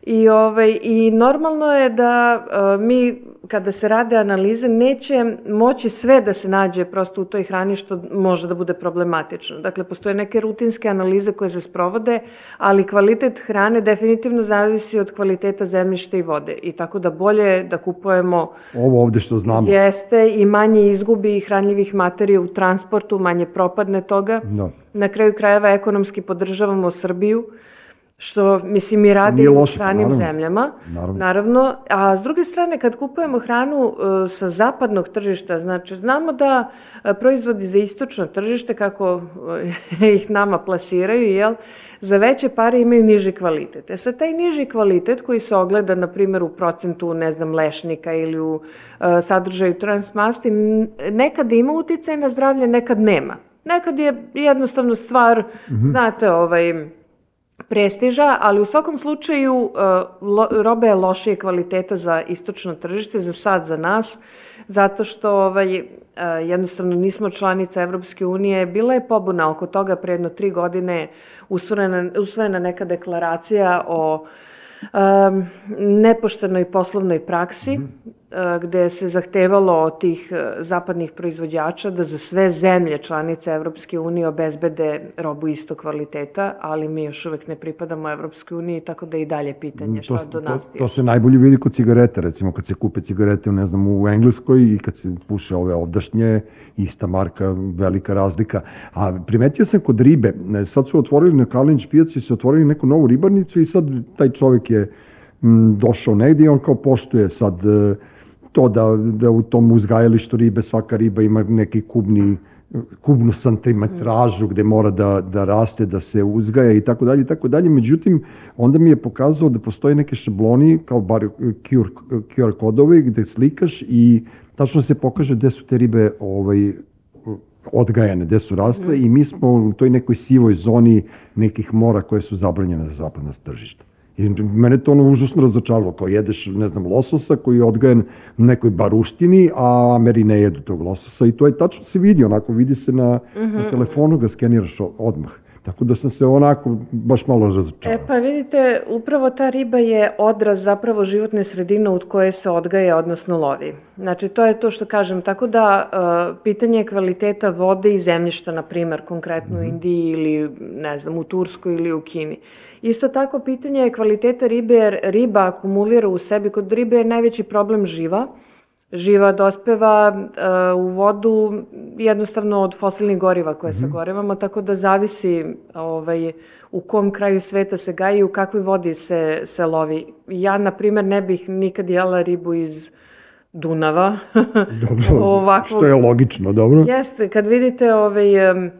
i, ovaj, i normalno je da uh, mi kada se rade analize neće moći sve da se nađe prosto u toj hrani što može da bude problematično. Dakle, postoje neke rutinske analize koje se sprovode, ali kvalitet hrane definitivno zavisi od kvaliteta zemljišta i vode i tako da bolje je da kupujemo Ovo ovde što znamo. Jeste i manje izgubi hranljivih materija u transportu, manje propadne toga. Da. Na kraju krajeva ekonomski podržavamo Srbiju, što, mislim, mi radi u stranim naravno. zemljama. Naravno. Naravno. A s druge strane, kad kupujemo hranu e, sa zapadnog tržišta, znači, znamo da e, proizvodi za istočno tržište, kako e, ih nama plasiraju, jel, za veće pare imaju niži kvalitet. E sad, taj niži kvalitet koji se ogleda, na primjer, u procentu, ne znam, lešnika ili u e, sadržaju transmasti, nekad ima uticaj na zdravlje, nekad nema. Nekad je jednostavno stvar, znate, ovaj, prestiža, ali u svakom slučaju uh, lo, roba je lošije kvaliteta za istočno tržište, za sad za nas, zato što ovaj, uh, jednostavno nismo članica Evropske unije. Bila je pobuna oko toga pre jedno tri godine usvojena, usvojena neka deklaracija o um, nepoštenoj poslovnoj praksi, uh, gde se zahtevalo od tih uh, zapadnih proizvođača da za sve zemlje članice Evropske unije obezbede robu isto kvaliteta, ali mi još uvek ne pripadamo Evropskoj uniji, tako da i dalje pitanje šta To, se- do to, nas to stiže. se najbolje vidi kod cigareta, recimo kad se kupe cigarete, ne znam, u Engleskoj i kad se puše ove ovdašnje, ista marka, velika razlika. A primetio sam kod ribe, ne, sad su otvorili na Kalinić pijaci, su otvorili neku novu ribarnicu i sad taj čovek je m, došao negdje i on kao poštuje sad e, to da, da u tom uzgajalištu ribe svaka riba ima neki kubni kubnu santimetražu gde mora da, da raste, da se uzgaja i tako dalje i tako dalje. Međutim, onda mi je pokazao da postoje neke šabloni, kao bar QR, QR kodovi gde slikaš i tačno se pokaže gde su te ribe ovaj, odgajane, gde su rasle i mi smo u toj nekoj sivoj zoni nekih mora koje su zabranjene za zapadna tržišta. I mene to ono užasno razočaralo, kao jedeš, ne znam, lososa koji je odgajan na nekoj baruštini, a Ameri ne jedu tog lososa i to je tačno se vidi, onako vidi se na, mm -hmm. na telefonu, ga skeniraš o- odmah. Tako da sam se onako baš malo razočarao. E pa vidite, upravo ta riba je odraz zapravo životne sredine od koje se odgaja, odnosno lovi. Znači, to je to što kažem. Tako da, uh, pitanje kvaliteta vode i zemljišta, na primer, konkretno u Indiji ili, ne znam, u Turskoj ili u Kini. Isto tako, pitanje je kvaliteta ribe, jer riba akumulira u sebi, kod ribe je najveći problem živa, živa dospeva uh, u vodu jednostavno od fosilnih goriva koje mm -hmm. sagorevamo, tako da zavisi ovaj, u kom kraju sveta se gaji i u kakvoj vodi se, se lovi. Ja, na primer, ne bih nikad jela ribu iz Dunava. dobro, Ovako, što je logično, dobro. Jeste, kad vidite ovaj, um,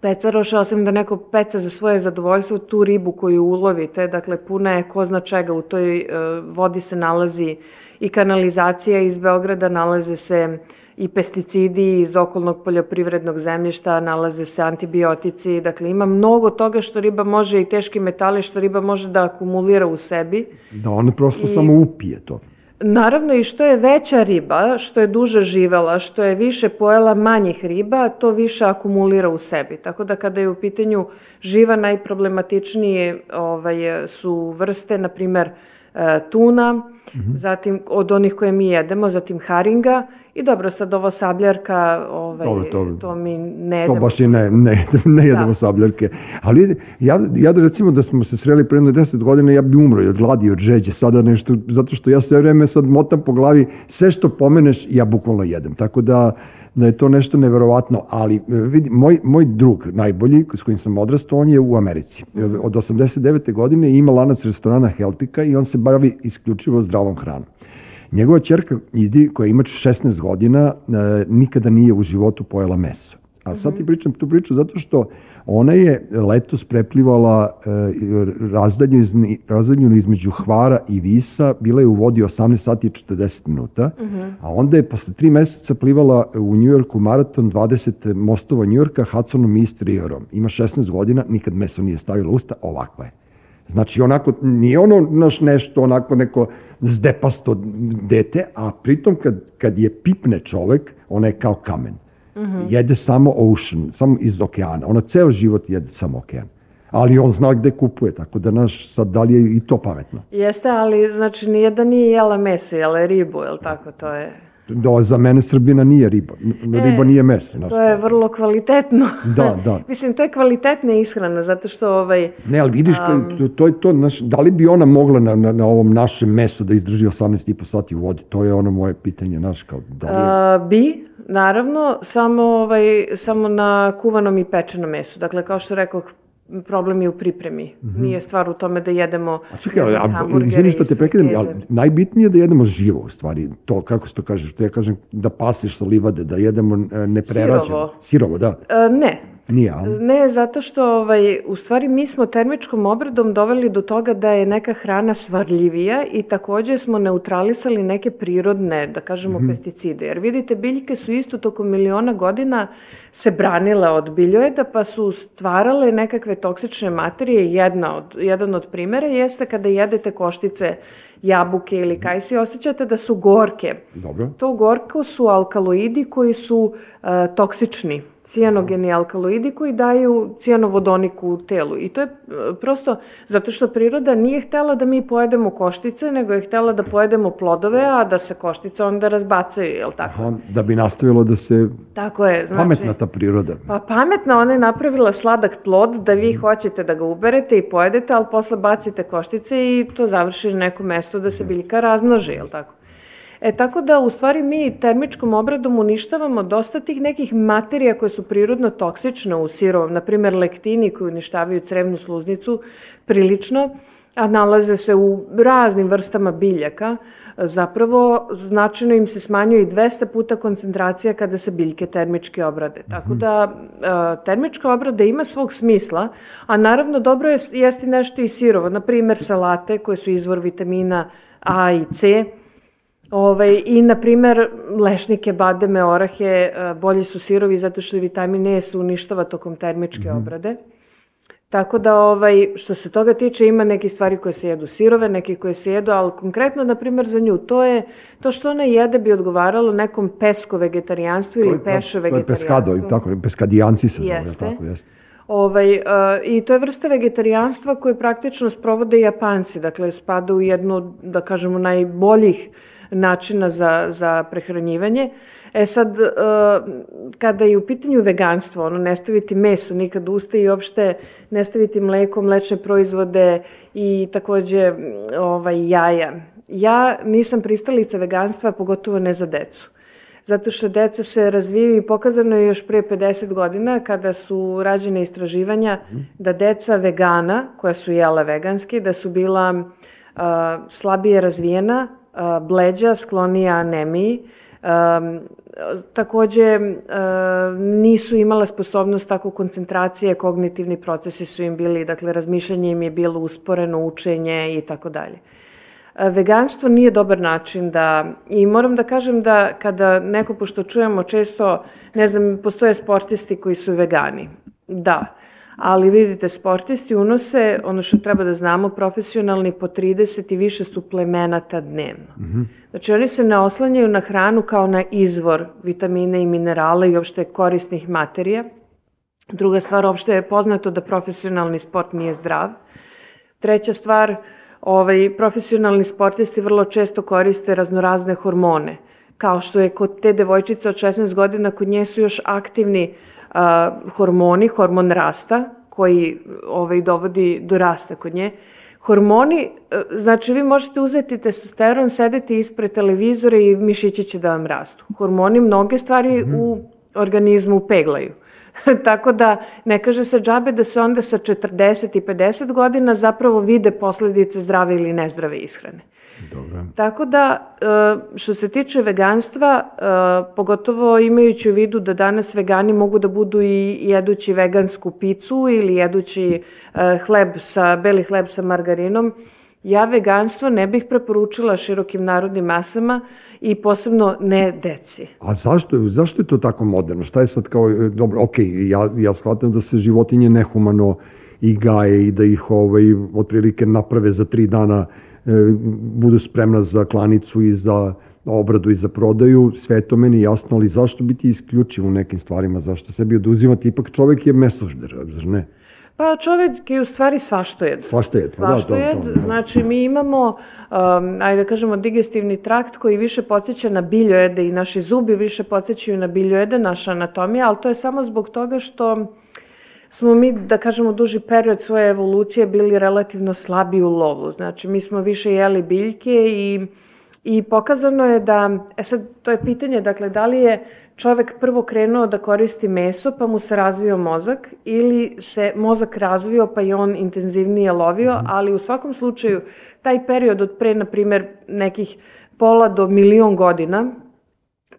pecaroš, osim da neko peca za svoje zadovoljstvo, tu ribu koju ulovite, dakle puna je ko zna čega, u toj uh, vodi se nalazi i kanalizacija iz Beograda, nalaze se i pesticidi iz okolnog poljoprivrednog zemljišta, nalaze se antibiotici, dakle ima mnogo toga što riba može i teški metali što riba može da akumulira u sebi. Da ona prosto I... samo upije to. Naravno i što je veća riba, što je duže živela, što je više pojela manjih riba, to više akumulira u sebi. Tako da kada je u pitanju živa najproblematičnije ovaj, su vrste, na primer, e, tuna, mm -hmm. zatim od onih koje mi jedemo, zatim haringa i dobro, sad ovo sabljarka, ovaj, dobro, to, to mi ne jedemo. To baš i ne, ne, ne jedemo da. sabljarke. Ali ja, ja da recimo da smo se sreli pre jedno deset godina, ja bi umro i od gladi i od žeđe, sada nešto, zato što ja sve vreme sad motam po glavi, sve što pomeneš ja bukvalno jedem. Tako da da je to nešto neverovatno, ali e, vidi, moj, moj drug najbolji s kojim sam odrastao, on je u Americi. Od 89. godine ima lanac restorana Heltika i on se bavi isključivo zdravom hranom. Njegova čerka Idi, koja ima 16 godina, e, nikada nije u životu pojela meso. A sad ti pričam tu priču zato što ona je letos preplivala e, razdalju između Hvara i Visa, bila je u vodi 18 sati i 40 minuta, uh -huh. a onda je posle tri meseca plivala u Njujorku maraton 20 mostova Njujorka Hudsonom East Riverom. Ima 16 godina, nikad meso nije stavila usta, ovakva je. Znači, onako, nije ono naš nešto, onako neko zdepasto dete, a pritom kad, kad je pipne čovek, ona je kao kamen. Mm -hmm. Jede samo ocean, samo iz okeana. Ona ceo život jede samo okean. Ali on zna gde kupuje, tako da naš sad da li je i to pametno. Jeste, ali znači da nije jela meso, jela ribu, je li tako? To je... Da, za mene Srbina nije riba. Riba e, nije meso. To je vrlo kvalitetno. Da, da. Mislim, to je kvalitetna ishrana, zato što... Ovaj, ne, ali vidiš, um, to, to je to, naš, da li bi ona mogla na, na, na ovom našem mesu da izdrži 18,5 sati u vodi? To je ono moje pitanje, naš, kao, da li je... A, bi, naravno, samo, ovaj, samo na kuvanom i pečenom mesu. Dakle, kao što rekoh, problem je u pripremi. Mm -hmm. Nije stvar u tome da jedemo a čekaj, ne znam, a, izvini što te prekidam, ali najbitnije je da jedemo živo u stvari. To, kako se to kaže, što ja kažem, da pasiš sa livade, da jedemo e, neprerađeno. Sirovo. Sirovo, da. E, ne, Nije, ali? Ne, zato što ovaj, u stvari mi smo termičkom obradom doveli do toga da je neka hrana svarljivija i takođe smo neutralisali neke prirodne, da kažemo, mm -hmm. pesticide. Jer vidite, biljke su isto tokom miliona godina se branile od biljojeda, pa su stvarale nekakve toksične materije. Jedna od, jedan od primera jeste kada jedete koštice jabuke ili kajsi, osjećate da su gorke. Dobro. To gorko su alkaloidi koji su uh, toksični cijanogeni alkaloidi koji daju cijanovodonik u telu. I to je e, prosto zato što priroda nije htela da mi pojedemo koštice, nego je htela da pojedemo plodove, a da se koštice onda razbacaju, je li tako? Aha, da bi nastavilo da se... Tako je. Znači, pametna ta priroda. Pa pametna, ona je napravila sladak plod da vi hoćete da ga uberete i pojedete, ali posle bacite koštice i to završi na neko mesto da se biljka razmnoži, je li tako? E, tako da, u stvari, mi termičkom obradom uništavamo dosta tih nekih materija koje su prirodno toksične u sirovom, na primer lektini koji uništavaju crevnu sluznicu prilično, a nalaze se u raznim vrstama biljaka, zapravo značajno im se smanjuje i 200 puta koncentracija kada se biljke termički obrade. Tako da termička obrada ima svog smisla, a naravno dobro je jesti nešto i sirovo, na primer salate koje su izvor vitamina A i C, Ovaj, I, na primer, lešnike, bademe, orahe, e, bolji su sirovi zato što vitamin E se uništava tokom termičke mm -hmm. obrade. Tako da, ovaj, što se toga tiče, ima neke stvari koje se jedu sirove, neke koje se jedu, ali konkretno, na primer, za nju, to je, to što ona jede bi odgovaralo nekom pesko vegetarijanstvu ili pešo vegetarijanstvu. To je peskado, tako, peskadijanci se zove, tako, jeste. Ovaj, uh, I to je vrsta vegetarijanstva koje praktično sprovode Japanci, dakle spada u jednu, da kažemo, najboljih načina za, za prehranjivanje. E sad, e, kada je u pitanju veganstvo, ono, ne staviti meso nikad usta i uopšte ne staviti mleko, mlečne proizvode i takođe ovaj, jaja ja nisam pristalica veganstva, pogotovo ne za decu. Zato što deca se razvijaju i pokazano je još pre 50 godina kada su rađene istraživanja da deca vegana, koja su jela veganski, da su bila uh, slabije razvijena, uh, bleđa, sklonija anemiji, um, takođe nisu imala sposobnost tako koncentracije, kognitivni procesi su im bili, dakle razmišljanje im je bilo usporeno, učenje i tako dalje. Veganstvo nije dobar način da, i moram da kažem da kada neko, pošto čujemo često, ne znam, postoje sportisti koji su vegani. Da, ali vidite, sportisti unose, ono što treba da znamo, profesionalni po 30 i više suplemenata dnevno. Mm -hmm. Znači, oni se ne oslanjaju na hranu kao na izvor vitamina i minerala i opšte korisnih materija. Druga stvar, opšte je poznato da profesionalni sport nije zdrav. Treća stvar, ovaj, profesionalni sportisti vrlo često koriste raznorazne hormone, kao što je kod te devojčice od 16 godina, kod nje su još aktivni a, hormoni, hormon rasta, koji ovaj, dovodi do rasta kod nje. Hormoni, e, znači vi možete uzeti testosteron, sedeti ispred televizora i mišići će da vam rastu. Hormoni mnoge stvari mm -hmm. u organizmu peglaju. Tako da ne kaže se džabe da se onda sa 40 i 50 godina zapravo vide posledice zdrave ili nezdrave ishrane. Dobro. Tako da, e, što se tiče veganstva, e, pogotovo imajući u vidu da danas vegani mogu da budu i jedući vegansku picu ili jedući e, hleb sa, beli hleb sa margarinom, Ja veganstvo ne bih preporučila širokim narodnim masama i posebno ne deci. A zašto, zašto je to tako moderno? Šta je sad kao, dobro, ok, ja, ja shvatam da se životinje nehumano i gaje i da ih ovaj, otprilike naprave za tri dana e, budu spremna za klanicu i za obradu i za prodaju, sve to meni jasno, ali zašto biti isključiv u nekim stvarima, zašto sebi oduzimati, ipak čovek je mesožder, zar ne? Pa čovek je u stvari svaštojed. Svaštojed, pa da, svaštojed, da, da. Znači mi imamo, um, ajde da kažemo, digestivni trakt koji više podsjeća na biljojede i naši zubi više podsjećaju na biljojede, naša anatomija, ali to je samo zbog toga što smo mi, da kažemo, duži period svoje evolucije bili relativno slabi u lovu. Znači mi smo više jeli biljke i I pokazano je da, e sad, to je pitanje, dakle, da li je čovek prvo krenuo da koristi meso pa mu se razvio mozak ili se mozak razvio pa i on intenzivnije lovio, -hmm. ali u svakom slučaju taj period od pre, na primer, nekih pola do milion godina,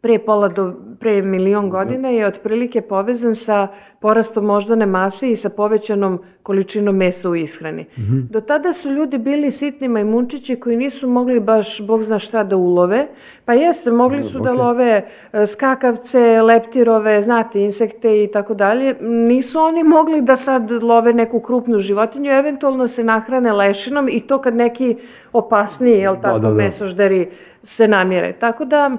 pre pola do pre milion godina je otprilike povezan sa porastom moždane mase i sa povećanom količinom mesa u ishrani. Mm -hmm. Do tada su ljudi bili sitni majmunčići koji nisu mogli baš, bog zna šta, da ulove. Pa jeste, mogli su okay. da love e, skakavce, leptirove, znate, insekte i tako dalje. Nisu oni mogli da sad love neku krupnu životinju, eventualno se nahrane lešinom i to kad neki opasniji, jel da, tako, da, da, da. mesožderi se namjere. Tako da,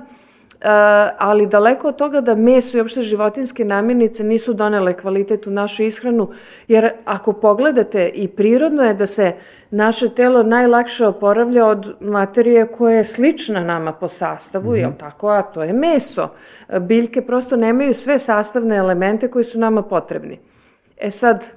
ali daleko od toga da meso i opšte životinske namirnice nisu donele kvalitet u našu ishranu, jer ako pogledate i prirodno je da se naše telo najlakše oporavlja od materije koja je slična nama po sastavu, mm -hmm. jel tako, a to je meso. Biljke prosto nemaju sve sastavne elemente koji su nama potrebni. E sad,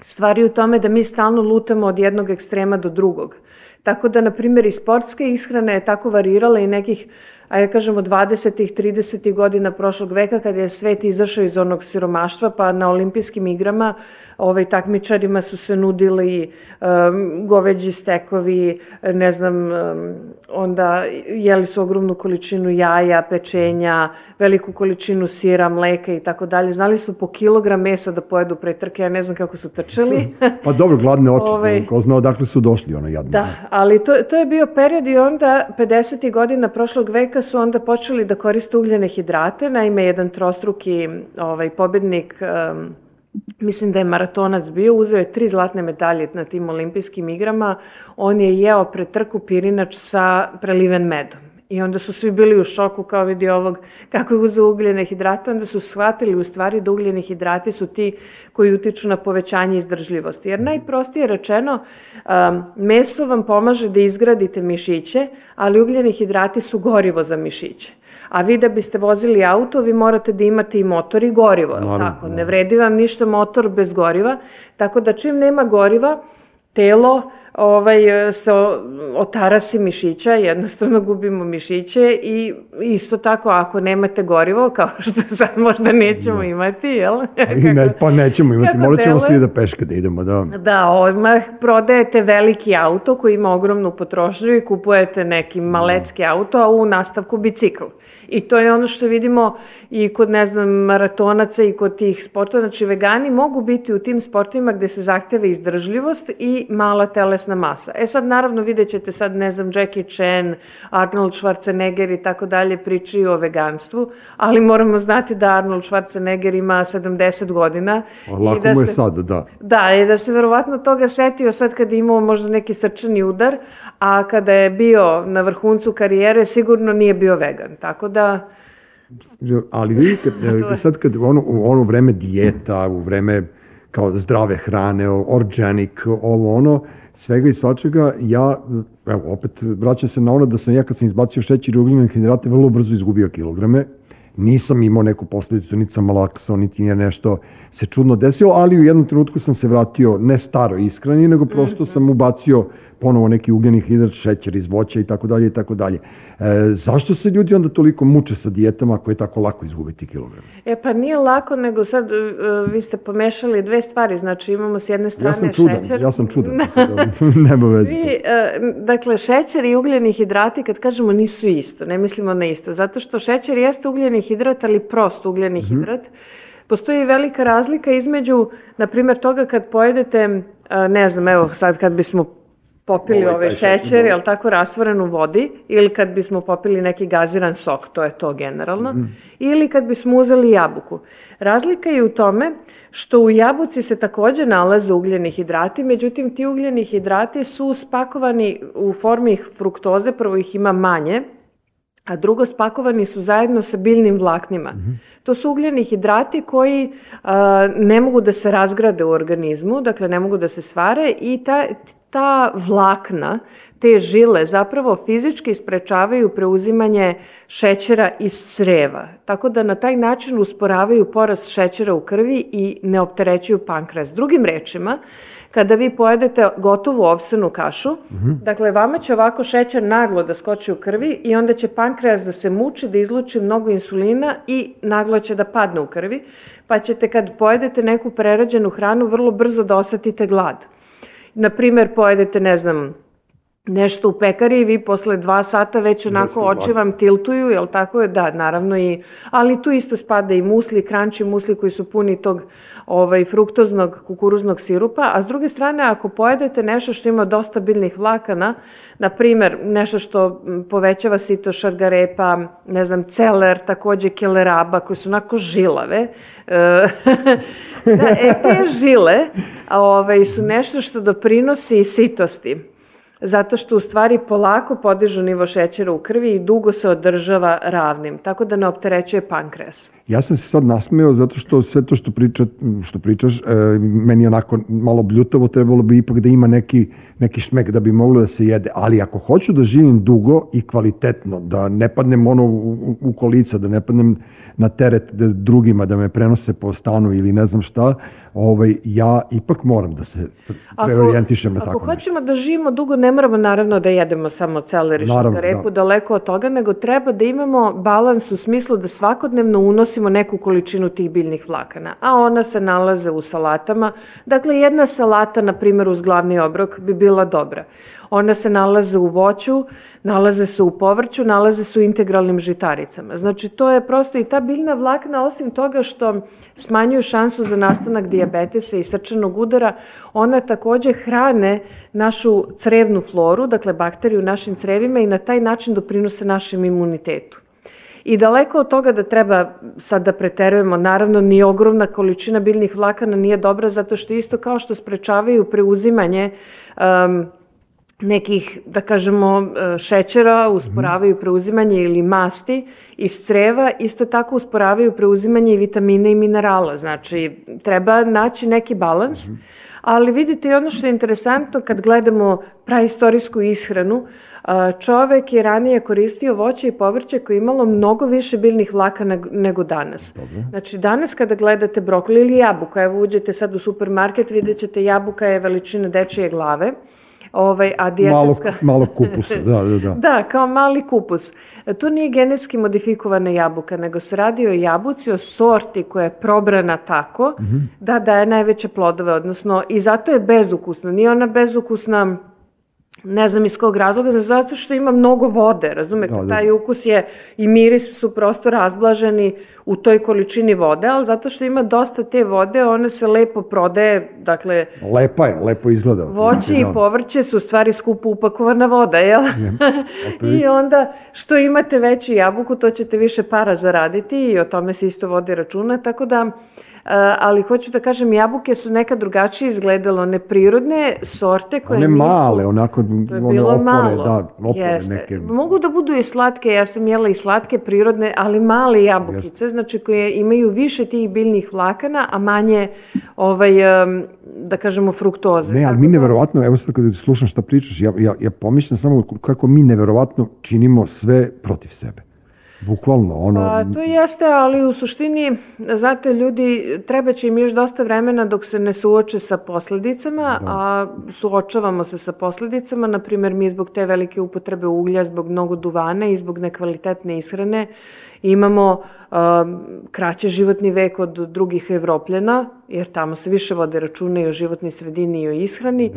stvari u tome da mi stalno lutamo od jednog ekstrema do drugog. Tako da, na primjer, i sportska ishrana je tako varirala i nekih a ja kažem od 20. 30. godina prošlog veka kada je svet izašao iz onog siromaštva, pa na olimpijskim igrama ovaj, takmičarima su se nudili um, goveđi stekovi, ne znam, um, onda jeli su ogromnu količinu jaja, pečenja, veliku količinu sira, mleka i tako dalje. Znali su po kilogram mesa da pojedu pre trke, ja ne znam kako su trčali. pa dobro, gladne oči, ovaj, ko zna odakle su došli, ono jadno. Da, ali to, to je bio period i onda 50. godina prošlog veka veka su onda počeli da koriste ugljene hidrate, naime jedan trostruki ovaj, pobednik um, mislim da je maratonac bio, uzeo je tri zlatne medalje na tim olimpijskim igrama, on je jeo pred trku pirinač sa preliven medom. I onda su svi bili u šoku kao vidi ovog kako je uzeo ugljene hidrate, onda su shvatili u stvari da ugljeni hidrati su ti koji utiču na povećanje izdržljivosti. Jer najprostije rečeno, um, meso vam pomaže da izgradite mišiće, ali ugljeni hidrati su gorivo za mišiće. A vi da biste vozili auto, vi morate da imate i motor i gorivo, Naravno, tako? Ne vredi vam ništa motor bez goriva, tako da čim nema goriva, telo ovaj, se o- otarasi mišića, jednostavno gubimo mišiće i isto tako ako nemate gorivo, kao što sad možda nećemo imati, jel? Ne, pa nećemo imati, kako morat ćemo svi da peške da idemo, da. Da, odmah prodajete veliki auto koji ima ogromnu potrošnju i kupujete neki malecki auto, a u nastavku bicikl. I to je ono što vidimo i kod, ne znam, maratonaca i kod tih sportova. Znači, vegani mogu biti u tim sportovima gde se zahteva izdržljivost i mala telesna masa. E sad, naravno, vidjet ćete sad, ne znam, Jackie Chan, Arnold Schwarzenegger i tako dalje pričaju o veganstvu, ali moramo znati da Arnold Schwarzenegger ima 70 godina. A lako i da mu je se- sad, da. Da, i da se verovatno toga setio sad kada je imao možda neki srčani udar, a kada je bio na vrhuncu karijere sigurno nije bio vegan. Tako da, Ali vidite, sad kad ono, u ono vreme dijeta, u vreme kao zdrave hrane, organic, ovo ono, svega i svačega, ja, evo, opet vraćam se na ono da sam ja kad sam izbacio šećer i ugljene hidrate vrlo brzo izgubio kilograme, nisam imao neku posledicu, niti sam malaksao, niti mi je nešto se čudno desilo, ali u jednom trenutku sam se vratio ne staro ishrani, nego prosto sam ubacio ponovo neki ugljeni hidrat, šećer iz voća i tako dalje i tako dalje. E, zašto se ljudi onda toliko muče sa dijetama ako je tako lako izgubiti kilogram? e pa nije lako, nego sad e, vi ste pomešali dve stvari, znači imamo s jedne strane Ja sam čudan, šećer. ja sam čudan, da nema veze. Vi, e, dakle, šećer i ugljeni hidrati, kad kažemo, nisu isto, ne mislimo na isto, zato što šećer jeste ugljeni hidrat, ali prost ugljeni Mhm. hidrat. Postoji velika razlika između, na primjer, toga kad pojedete, ne znam, evo sad kad bismo popili Ovaj, ovaj taj šećer, da. jel tako, rastvoren u vodi, ili kad bismo popili neki gaziran sok, to je to generalno, Mhm. ili kad bismo uzeli jabuku. Razlika je u tome što u jabuci se takođe nalaze ugljeni hidrati, međutim ti ugljeni hidrati su spakovani u formi fruktoze, prvo ih ima manje, a drugo spakovani su zajedno sa biljnim vlaknima. To su ugljeni hidrati koji a, ne mogu da se razgrade u organizmu, dakle ne mogu da se svare i ta, ta vlakna, te žile zapravo fizički sprečavaju preuzimanje šećera iz creva. Tako da na taj način usporavaju porast šećera u krvi i ne opterećuju pankreas. Drugim rečima, kada vi pojedete gotovu ovsenu kašu, dakle, vama će ovako šećer naglo da skoči u krvi i onda će pankreas da se muči, da izluči mnogo insulina i naglo će da padne u krvi, pa ćete kad pojedete neku prerađenu hranu vrlo brzo da osetite glad. Na primer, pojedete, ne znam, nešto u pekari i vi posle dva sata već onako Jeste, oči vam tiltuju, jel tako je? Da, naravno i, ali tu isto spada i musli, kranči musli koji su puni tog ovaj, fruktoznog kukuruznog sirupa, a s druge strane ako pojedete nešto što ima dosta biljnih vlakana, na primer nešto što povećava sito šargarepa, ne znam, celer, takođe keleraba, koje su onako žilave, e, da, e, te žile ovaj, su nešto što doprinosi sitosti zato što u stvari polako podižu nivo šećera u krvi i dugo se održava ravnim, tako da ne opterećuje pankreas. Ja sam se sad nasmeo zato što sve to što, priča, što pričaš, e, meni onako malo bljutavo, trebalo bi ipak da ima neki, neki šmek da bi moglo da se jede. Ali ako hoću da živim dugo i kvalitetno, da ne padnem ono u, u- kolica, da ne padnem na teret da drugima, da me prenose po stanu ili ne znam šta, ovaj, ja ipak moram da se preorijentišem na ako tako nešto. hoćemo da živimo dugo, ne moramo naravno da jedemo samo celer i Naravno, šakarepu, da. daleko od toga, nego treba da imamo balans u smislu da svakodnevno unosimo neku količinu tih biljnih vlakana, a ona se nalaze u salatama. Dakle, jedna salata, na primjer, uz glavni obrok bi bila dobra. Ona se nalaze u voću, nalaze se u povrću, nalaze se u integralnim žitaricama. Znači, to je prosto i ta biljna vlakna, osim toga što smanjuju šansu za nastanak dijabetesa i srčanog udara, ona takođe hrane našu crevnu floru, dakle bakteriju u našim crevima i na taj način doprinose našem imunitetu. I daleko od toga da treba sad da preterujemo, naravno ni ogromna količina biljnih vlakana nije dobra zato što isto kao što sprečavaju preuzimanje um, nekih, da kažemo, e, šećera, usporavaju preuzimanje ili masti iz creva, isto tako usporavaju preuzimanje i vitamina i minerala. Znači, treba naći neki balans, ali vidite i ono što je interesantno kad gledamo praistorijsku ishranu, čovek je ranije koristio voće i povrće koje je imalo mnogo više biljnih vlaka neg- nego danas. Znači, danas kada gledate brokoli ili jabuka, evo uđete sad u supermarket, vidjet ćete jabuka je veličine dečije glave, Ovaj, a Malo, dijetetska... malo kupusa, da, da, da. Da, kao mali kupus. To nije genetski modifikovana jabuka, nego se radi o jabuci, o sorti koja je probrana tako da daje najveće plodove, odnosno i zato je bezukusna. Nije ona bezukusna ne znam iz kog razloga, zato što ima mnogo vode, razumete, Da, da. taj ukus je i miris su prosto razblaženi u toj količini vode, ali zato što ima dosta te vode, ona se lepo prodaje, dakle, Lepa je, lepo izgleda. Voće i Da. povrće su u stvari skupo upakovana voda, jel? I onda što imate veću jabuku, to ćete više para zaraditi i o tome se isto vodi računa, tako da, e, ali hoću da kažem, jabuke su nekad drugačije izgledalo, neprirodne sorte koje One nisu... male, onako, To je one opore, malo. da, opore Jeste. neke. Mogu da budu i slatke, ja sam jela i slatke, prirodne, ali male jabukice, znači koje imaju više tih biljnih vlakana, a manje, ovaj, da kažemo, fruktoze. Ne, ali mi da- neverovatno, evo sad kada slušam šta pričaš, ja, ja, ja pomišljam samo kako mi neverovatno činimo sve protiv sebe. Bukvalno, ono, Pa, to jeste, ali u suštini, znate, ljudi, treba će im još dosta vremena dok se ne suoče sa posledicama, a suočavamo se sa posledicama, na primjer, mi zbog te velike upotrebe uglja, zbog mnogo duvana i zbog nekvalitetne ishrane, imamo um, kraće životni vek od drugih evropljena, jer tamo se više vode računa i o životnoj sredini i o ishrani.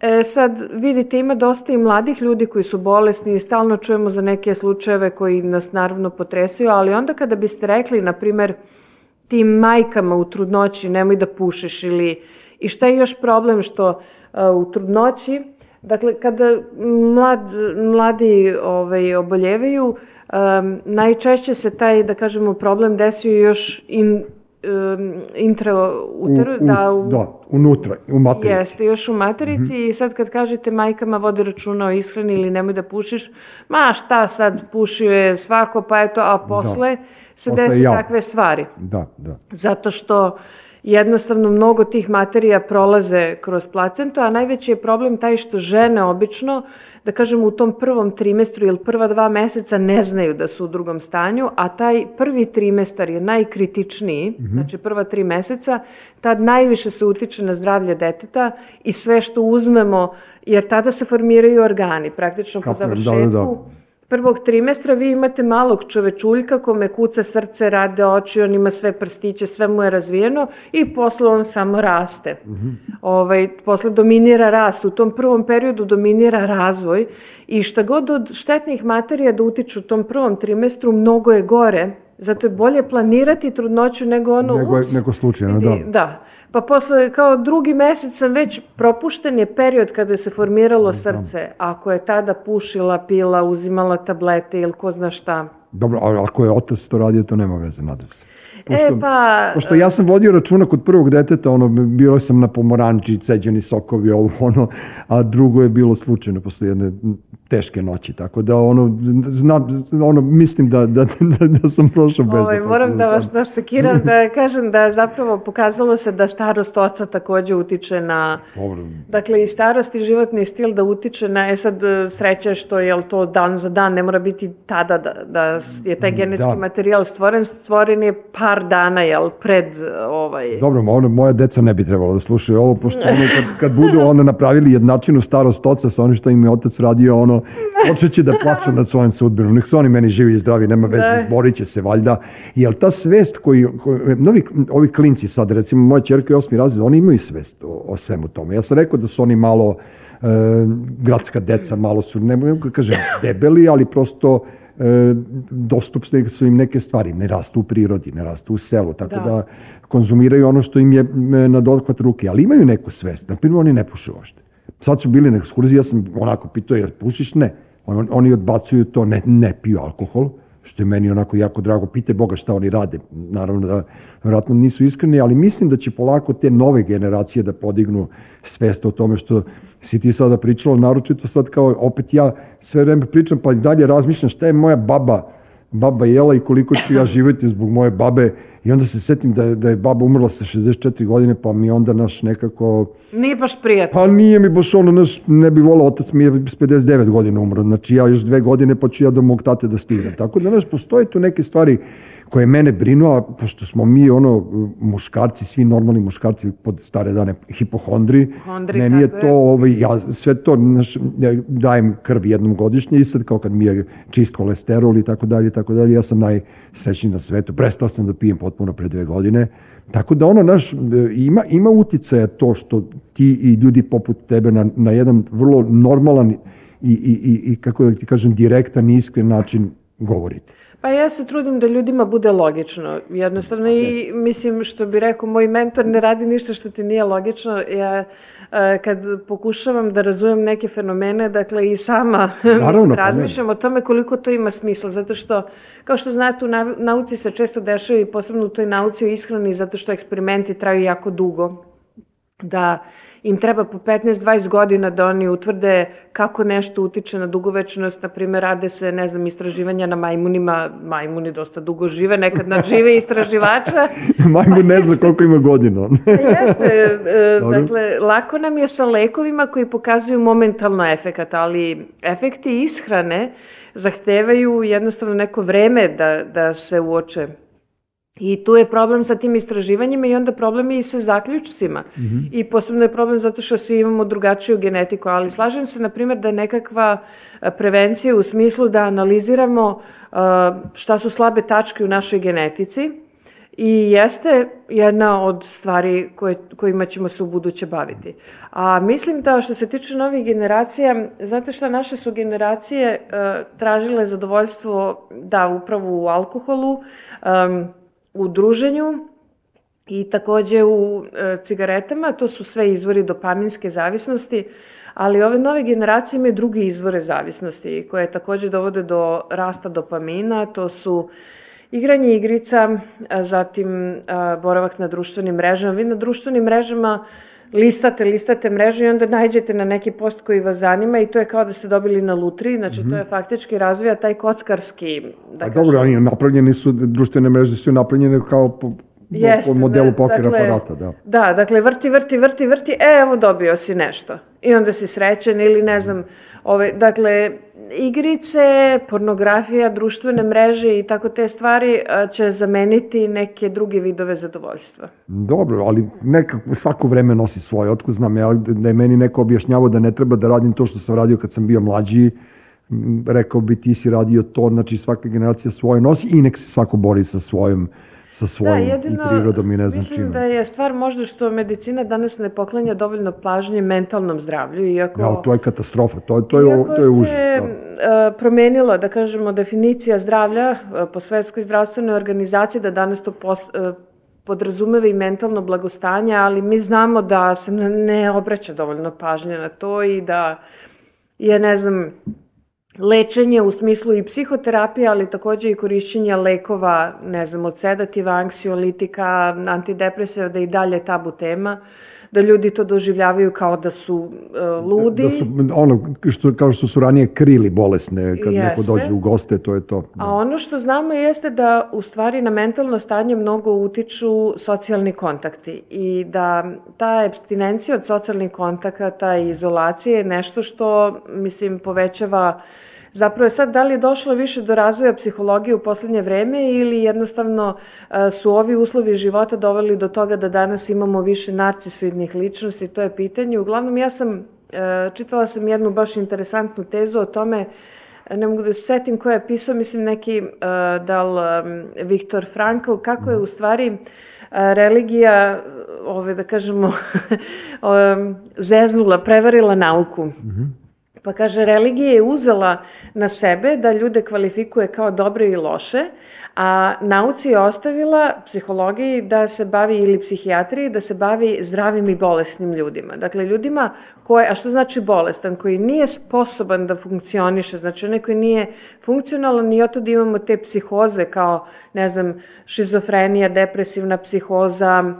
E, sad, vidite, ima dosta i mladih ljudi koji su bolesni i stalno čujemo za neke slučajeve koji nas naravno potresaju, ali onda kada biste rekli, na primer, tim majkama u trudnoći nemoj da pušiš ili i šta je još problem što a, u trudnoći? Dakle, kada mlad, mladi ovaj, oboljevaju, um, najčešće se taj, da kažemo, problem desio još in, um, intrauteru, u, da, u, da, unutra, u materici. Jeste, još u materici i sad kad kažete majkama vodi računa o ishrani ili nemoj da pušiš, ma šta sad pušio je svako, pa eto, a posle se Posle desi jao. takve stvari. Da, da. Zato što jednostavno mnogo tih materija prolaze kroz placentu, a najveći je problem taj što žene obično, da kažemo u tom prvom trimestru ili prva dva meseca ne znaju da su u drugom stanju, a taj prvi trimestar je najkritičniji, znači prva tri meseca, tad najviše se utiče na zdravlje deteta i sve što uzmemo, jer tada se formiraju organi, praktično po Kapiram, da, da, završetku da. Prvog trimestra vi imate malog čovečuljka kome kuca srce, rade oči, on ima sve prstiće, sve mu je razvijeno i posle on samo raste. ovaj, posle dominira rast. U tom prvom periodu dominira razvoj i šta god od štetnih materija da utiču u tom prvom trimestru, mnogo je gore. Zato je bolje planirati trudnoću nego ono, Nego je- ups, nego slučajno, da. Da. Pa posle, kao drugi mesec sam već, propušten je period kada se formiralo srce. Ako je tada pušila, pila, uzimala tablete ili ko zna šta. Dobro, ali ako je otac to radio, to nema veze, nadam se. e pa, Pošto ja sam vodio računa kod prvog deteta, ono, bilo sam na pomoranči, ceđeni sokovi, ovo, ono, a drugo je bilo slučajno posle jedne teške noći, tako da, ono, znam, ono, mislim da, da, da, da sam prošao bez ovaj, moram da vas nasekiram da kažem da zapravo pokazalo se da starost oca takođe utiče na... Dobro. Dakle, i starost i životni stil da utiče na, e sad sreća je što je to dan za dan, ne mora biti tada da, da je taj genetski Da. materijal stvoren, stvoren je par dana, jel, pred ovaj... Dobro, ono, moja deca ne bi trebalo da slušaju ovo, pošto ono, kad, kad budu ono napravili jednačinu starost oca sa onim što im je otac radio, ono, počeće da plaču nad svojim sudbinom. Nek su oni meni živi i zdravi, nema veze, Da. izborit će se valjda. Jel ta svest koji, koji novi, ovi klinci sad, recimo moja čerka je osmi razred, oni imaju svest o, o svemu tome. Ja sam rekao da su oni malo e, gradska deca, malo su, ne mogu da kažem, debeli, ali prosto dostupne su im neke stvari, ne rastu u prirodi, ne rastu u selu, tako da, Da. konzumiraju ono što im je na dohvat ruke, ali imaju neku svest, na primjer oni ne puše uopšte. Sad su bili na ekskurziji, ja sam onako pitao, jer pušiš? Ne. On, oni odbacuju to, ne, ne piju alkohol, što je meni onako jako drago. Pite Boga šta oni rade. Naravno da vjerojatno nisu iskreni, ali mislim da će polako te nove generacije da podignu svest o tome što si ti sada pričala, naročito sad kao opet ja sve vreme pričam pa i dalje razmišljam šta je moja baba baba jela i koliko ću ja živjeti zbog moje babe I onda se setim da je, da je baba umrla sa 64 godine, pa mi onda naš nekako... Nije baš prijatno. Pa nije mi baš ono, naš, ne bi volao, otac mi je s 59 godina umro, znači ja još dve godine pa ću ja do mog tate da stignem. Tako da, znaš, postoje tu neke stvari koje mene brinu, a pošto smo mi ono muškarci, svi normalni muškarci pod stare dane hipohondri, Hondri, meni je to, je. ovaj, ja sve to, znaš, ja dajem krv jednom godišnje i sad kao kad mi je čist kolesterol i tako dalje, tako dalje, ja sam najsrećniji na svetu. Prestao sam da pijem potpuno pre dve godine, Tako da ono, naš, ima, ima uticaja to što ti i ljudi poput tebe na, na jedan vrlo normalan i, i, i, i, kako da ti kažem, direktan i iskren način govorite. Pa ja se trudim da ljudima bude logično, jednostavno i mislim što bi rekao moj mentor ne radi ništa što ti nije logično. Ja e, kad pokušavam da razumem neke fenomene, dakle i sama Naravno, mislim, pa razmišljam o tome koliko to ima smisla, zato što kao što znate u nauci se često dešava i posebno u toj nauci o ishrani zato što eksperimenti traju jako dugo da im treba po 15-20 godina da oni utvrde kako nešto utiče na dugovečnost, na primjer rade se, ne znam, istraživanja na majmunima, majmuni dosta dugo žive, nekad nadžive istraživača. Majmun ne zna koliko ima godina. Jeste, e, dakle, lako nam je sa lekovima koji pokazuju momentalno efekat, ali efekti ishrane zahtevaju jednostavno neko vreme da, da se uoče. I tu je problem sa tim istraživanjima i onda problem je i sa zaključcima. I posebno je problem zato što svi imamo drugačiju genetiku, ali slažem se, na primjer, da je nekakva e, prevencija u smislu da analiziramo e, šta su slabe tačke u našoj genetici i jeste jedna od stvari koje, kojima ćemo se u buduće baviti. A mislim da što se tiče novih generacija, znate šta, naše su generacije e, tražile zadovoljstvo, da, upravo u alkoholu, em, u druženju i takođe u e, cigaretama, to su sve izvori dopaminske zavisnosti, ali ove nove generacije imaju drugi izvore zavisnosti koje takođe dovode do rasta dopamina, to su igranje igrica, zatim boravak na društvenim mrežama. Vi na društvenim mrežama listate, listate mrežu i onda najđete na neki post koji vas zanima i to je kao da ste dobili na lutri, znači to je faktički razvija taj kockarski, da A kažem, dobro, oni napravljeni su, društvene mreže su napravljene kao po, po modelu da, poker dakle, aparata, da. Da, dakle, vrti, vrti, vrti, vrti, e, evo dobio si nešto. I onda si srećen ili ne znam, ove, dakle, igrice, pornografija, društvene mreže i tako te stvari će zameniti neke druge vidove zadovoljstva. Dobro, ali nekako svako vreme nosi svoje. Otko znam ja da je meni neko objašnjavao da ne treba da radim to što sam radio kad sam bio mlađi, rekao bi ti si radio to, znači svaka generacija svoje nosi i nek se svako bori sa svojom sa svojom i prirodom i ne znam mislim čime. da je stvar možda što medicina danas ne poklanja dovoljno pažnje mentalnom zdravlju, iako... Ja, to je katastrofa, to, to, je, Iako to je užas. se Da. e, promenila, da kažemo, definicija zdravlja e, po svetskoj zdravstvenoj organizaciji, da danas to pos, e, podrazumeva i mentalno blagostanje, ali mi znamo da se ne obraća dovoljno pažnje na to i da je, ne znam, lečenje u smislu i psihoterapije, ali takođe i korišćenja lekova, ne znam, od sedativa, anksiolitika, antidepresiva, da i dalje tabu tema, da ljudi to doživljavaju kao da su e, ludi. Da su, ono, što, kao što su ranije krili bolesne, kad neko Jeste. dođe u goste, to je to. A ono što znamo jeste da u stvari na mentalno stanje mnogo utiču socijalni kontakti i da ta abstinencija od socijalnih kontakata i izolacije je nešto što, mislim, povećava Zapravo je sad da li je došlo više do razvoja psihologije u poslednje vreme ili jednostavno e, su ovi uslovi života doveli do toga da danas imamo više narcisoidnih ličnosti, to je pitanje. Uglavnom ja sam, e, čitala sam jednu baš interesantnu tezu o tome ne mogu da se setim ko je pisao, mislim neki uh, um, Viktor Frankl, kako je u stvari uh, religija, ove, da kažemo, um, zeznula, prevarila nauku. Pa kaže, religija je uzela na sebe da ljude kvalifikuje kao dobre i loše, a nauci je ostavila psihologiji da se bavi ili psihijatriji, da se bavi zdravim i bolesnim ljudima. Dakle, ljudima koje, a što znači bolestan, koji nije sposoban da funkcioniše, znači onaj koji nije funkcionalan i oto da imamo te psihoze kao, ne znam, šizofrenija, depresivna psihoza,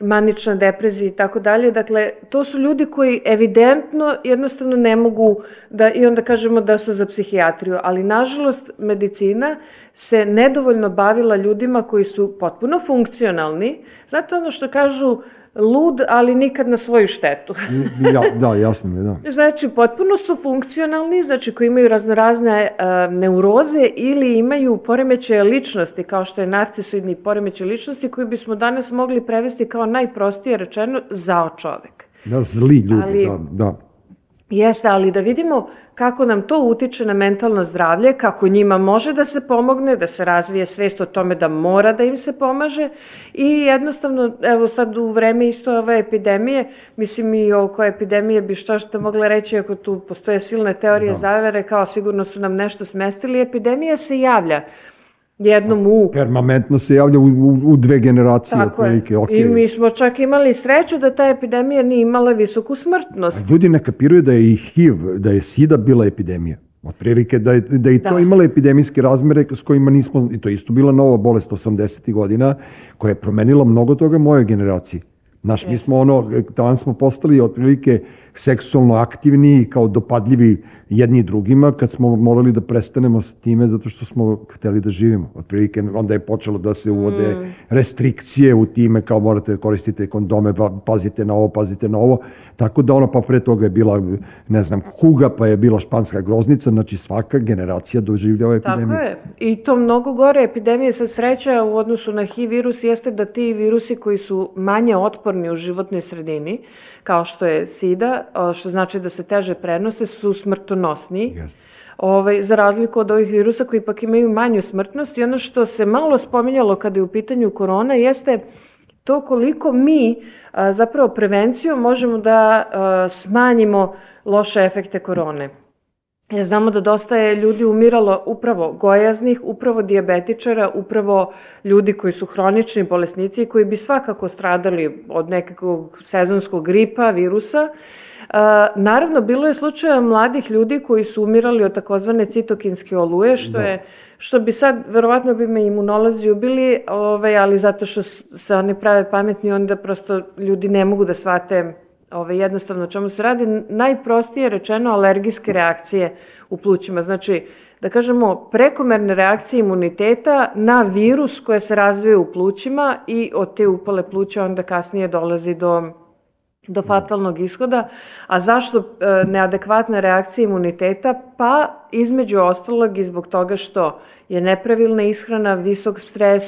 manična depresija i tako dalje. Dakle, to su ljudi koji evidentno jednostavno ne mogu da, i onda kažemo da su za psihijatriju, ali nažalost medicina se nedovoljno bavila ljudima koji su potpuno funkcionalni. Znate ono što kažu, lud, ali nikad na svoju štetu. ja, da, jasno mi je, da. Znači, potpuno su funkcionalni, znači koji imaju raznorazne uh, neuroze ili imaju poremećaje ličnosti, kao što je narcisoidni poremećaj ličnosti, koji bismo danas mogli prevesti kao najprostije rečeno zao čovek. Da, zli ljudi, Ali- da, da. Jeste, ali da vidimo kako nam to utiče na mentalno zdravlje, kako njima može da se pomogne, da se razvije svest o tome da mora da im se pomaže i jednostavno, evo sad u vreme isto ove epidemije, mislim i oko epidemije bi što što mogla reći ako tu postoje silne teorije da. zavere, kao sigurno su nam nešto smestili, epidemija se javlja jednom u Permanentno se javlja u, u, u dve generacije, Tako je. otprilike, ok. I mi smo čak imali sreću da ta epidemija nije imala visoku smrtnost. Ljudi ne kapiraju da je i HIV, da je SIDA bila epidemija. Otprilike da je, da je i to Da. imala epidemijske razmere s kojima nismo, i to je isto bila nova bolest 80. godina, koja je promenila mnogo toga mojoj generaciji. Znaš, mi smo ono, tamo smo postali otprilike seksualno aktivni i kao dopadljivi jedni drugima kad smo morali da prestanemo s time zato što smo hteli da živimo. Otprilike onda je počelo da se uvode Mm. restrikcije u time kao morate da koristite kondome, pa pazite na ovo, pazite na ovo. Tako da ono pa pre toga je bila, ne znam, kuga, pa je bila španska groznica, znači svaka generacija doživljava epidemiju. Tako je. I to mnogo gore epidemije sa sreća u odnosu na HIV virus jeste da ti virusi koji su manje otporni u životnoj sredini, kao što je SIDA, što znači da se teže prenose, su smrtonosni. Jeste. Ovaj, za razliku od ovih virusa koji ipak imaju manju smrtnost i ono što se malo spominjalo kada je u pitanju korona jeste to koliko mi a, zapravo prevencijom možemo da a, smanjimo loše efekte korone. Jer znamo da dosta je ljudi umiralo upravo gojaznih, upravo dijabetičara, upravo ljudi koji su hronični bolesnici i koji bi svakako stradali od nekakvog sezonskog gripa, virusa. Uh, naravno, bilo je slučaja mladih ljudi koji su umirali od takozvane citokinske oluje, što je, što bi sad, verovatno bi me imunolozi ubili, ovaj, ali zato što se oni prave pametni, onda prosto ljudi ne mogu da shvate Ove, jednostavno o čemu se radi, najprostije rečeno alergijske reakcije u plućima. Znači, da kažemo, prekomerne reakcije imuniteta na virus koje se razvije u plućima i od te upale pluća onda kasnije dolazi do do fatalnog ishoda. A zašto e, neadekvatna reakcija imuniteta? Pa između ostalog i zbog toga što je nepravilna ishrana, visok stres,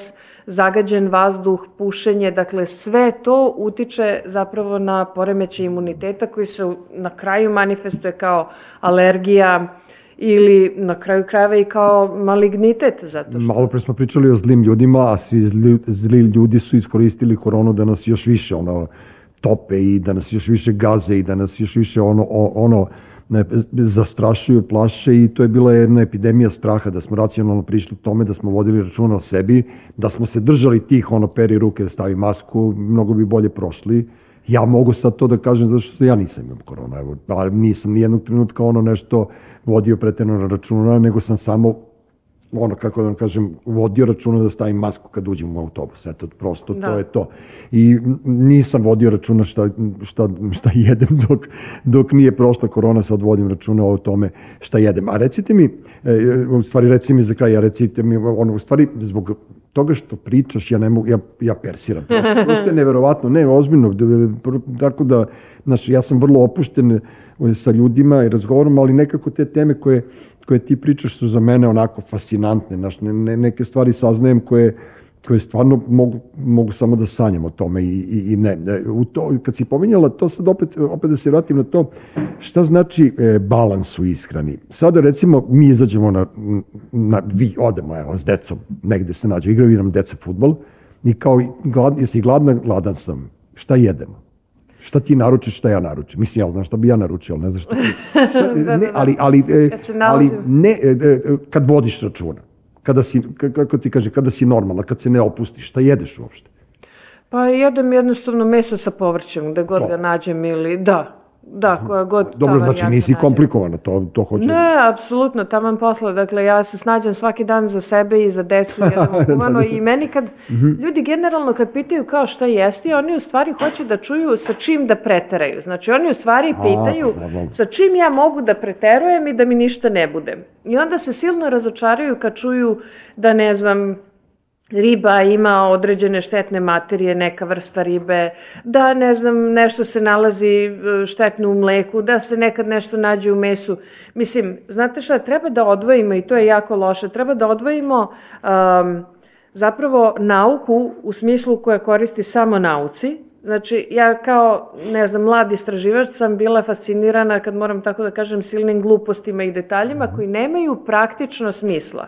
zagađen vazduh, pušenje, dakle sve to utiče zapravo na poremeće imuniteta koji se na kraju manifestuje kao alergija ili na kraju krajeva i kao malignitet zato što Malo pre smo pričali o zlim ljudima, a svi zli, zli ljudi su iskoristili koronu da nas još više ono, tope i da nas još više gaze i da nas još više ono, ono ne, zastrašuju, plaše i to je bila jedna epidemija straha, da smo racionalno prišli tome, da smo vodili računa o sebi, da smo se držali tih, ono, peri ruke, da stavi masku, mnogo bi bolje prošli. Ja mogu sad to da kažem zato što ja nisam imam korona, evo, ali nisam nijednog trenutka ono nešto vodio pretjerano računa, nego sam samo ono, kako da vam kažem, vodio računa da stavim masku kad uđem u autobus. Eto, prosto da. to je to. I nisam vodio računa šta, šta, šta jedem dok, dok nije prošla korona, sad vodim računa o tome šta jedem. A recite mi, e, u stvari reci mi za kraj, a recite mi, ono, u stvari, zbog toga što pričaš, ja ne mogu, ja, ja persiram. Prosto, prosto je neverovatno, ne, ozbiljno, tako da, znaš, ja sam vrlo opušten e, sa ljudima i razgovaram, ali nekako te teme koje, koje ti pričaš su za mene onako fascinantne, znaš, ne, ne, neke stvari saznajem koje, koje stvarno mogu, mogu samo da sanjam o tome i, i, i ne. ne. U to, kad si pominjala to, sad opet, opet da se vratim na to, šta znači e, balans u ishrani? Sada recimo mi izađemo na, na vi odemo evo, s decom, negde se nađe, igraju nam deca futbol i kao, glad, jesi gladna? Gladan sam. Šta jedemo? Šta ti naručiš, šta ja naručim? Mislim, ja znam šta bi ja naručio, ali ne znam šta ti... Šta, ne, ali, ali, e, ali nalazim. ne, e, e, kad vodiš računa, kada si, ka- kako ti kaže, kada si normalna, kad se ne opustiš, šta jedeš uopšte? Pa jedem jednostavno meso sa povrćem, gde god To. ga nađem ili, da, Da, koja god Dobro, znači nisi komplikovana, to, to hoće... Ne, apsolutno, taman posla. Dakle, ja se snađam svaki dan za sebe i za decu, jedemo kuvano i meni kad, ljudi generalno kad pitaju kao šta jesti, oni u stvari hoće da čuju sa čim da preteraju. Znači, oni u stvari pitaju dobro. sa čim ja mogu da preterujem i da mi ništa ne bude. I onda se silno razočaraju kad čuju da, ne znam, riba ima određene štetne materije, neka vrsta ribe, da ne znam, nešto se nalazi e, štetno u mleku, da se nekad nešto nađe u mesu. Mislim, znate šta, treba da odvojimo i to je jako loše, treba da odvojimo um, zapravo nauku u smislu koja koristi samo nauci, Znači, ja kao, ne znam, mlad istraživač sam bila fascinirana, kad moram tako da kažem, silnim glupostima i detaljima koji nemaju praktično smisla.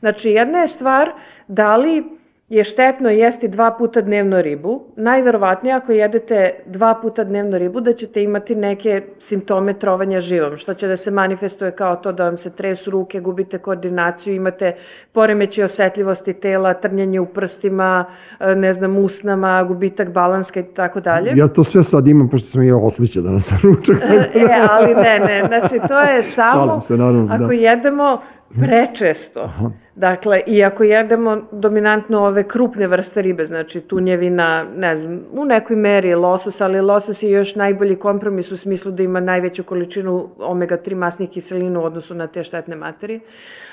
Znači, jedna je stvar da li je štetno jesti dva puta dnevno ribu. Najverovatnije ako jedete dva puta dnevno ribu da ćete imati neke simptome trovanja živom, što će da se manifestuje kao to da vam se tresu ruke, gubite koordinaciju, imate poremeće osetljivosti tela, trnjenje u prstima, e, ne znam, usnama, gubitak balanska i tako dalje. Ja to sve sad imam, pošto sam jeo osliće danas na ručak. E, ali ne, ne, znači to je samo se, naravno, ako da. jedemo prečesto. Dakle, i ako jedemo dominantno ove krupne vrste ribe, znači tunjevina, ne znam, u nekoj meri losos, ali losos je još najbolji kompromis u smislu da ima najveću količinu omega-3 masnih kiselina u odnosu na te štetne materije.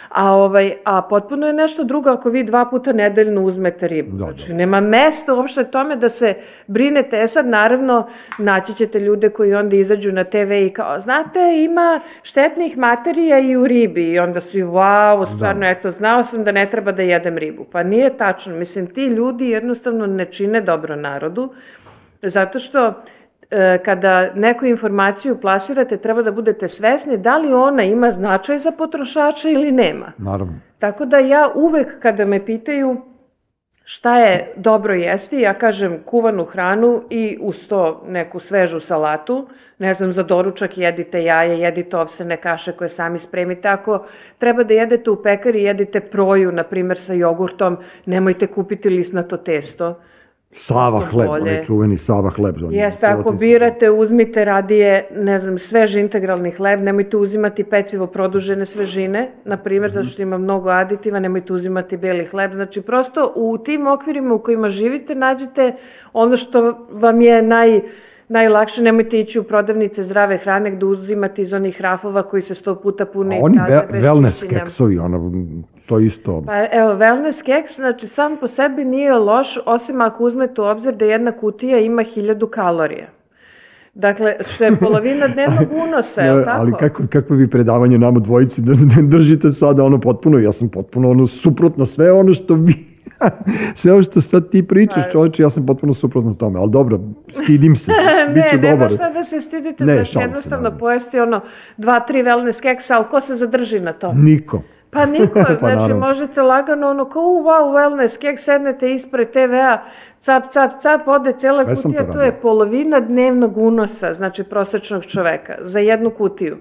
A, ovaj, a potpuno je nešto drugo ako vi dva puta nedeljno uzmete ribu. Da, znači, nema mesta uopšte tome da se brinete. E sad, naravno, naći ćete ljude koji onda izađu na TV i kao, znate, ima štetnih materija i u ribi. I onda svi, wow, stvarno, eto, znao sam da ne treba da jedem ribu. Pa nije tačno. Mislim, ti ljudi jednostavno ne čine dobro narodu, zato što kada neku informaciju plasirate, treba da budete svesni da li ona ima značaj za potrošača ili nema. Naravno. Tako da ja uvek kada me pitaju šta je dobro jesti, ja kažem kuvanu hranu i uz to neku svežu salatu, ne znam, za doručak jedite jaje, jedite ovsene kaše koje sami spremite. Ako treba da jedete u pekari, jedite proju, na primer, sa jogurtom, nemojte kupiti lisnato testo. Sava hleb, bolje. onaj čuveni Sava hleb. Jeste, ako birate, uzmite radije, ne znam, svež integralni hleb, nemojte uzimati pecivo produžene svežine, na primjer, zato što ima mnogo aditiva, nemojte uzimati beli hleb. Znači, prosto u tim okvirima u kojima živite, nađite ono što vam je naj, najlakše, nemojte ići u prodavnice zdrave hrane gde uzimate iz onih rafova koji se sto puta pune A i oni praze ve, bez wellness keksovi, ono, to isto. Pa evo, wellness keks, znači sam po sebi nije loš, osim ako uzmete u obzir da jedna kutija ima hiljadu kalorija. Dakle, što je polovina dnevnog unosa, je li tako? ali kako, kako bi predavanje nama dvojici da, da držite sada ono potpuno, ja sam potpuno ono suprotno sve ono što vi sve ono što sad ti Pa- pričaš čoveče, ja sam potpuno suprotno tome, ali dobro, stidim se, bit ću ne, dobar. nema šta da se stidite, Ne, znači se, jednostavno naravno. pojesti ono dva, tri wellness keksa, ali ko se zadrži na to? Niko. Pa niko, Pa znači naravno. možete lagano ono kao, u, wow, wellness, kek, sednete ispred TV-a, cap, cap, cap, ode cela Sve kutija, to je polovina dnevnog unosa, znači prosečnog čoveka, za jednu kutiju.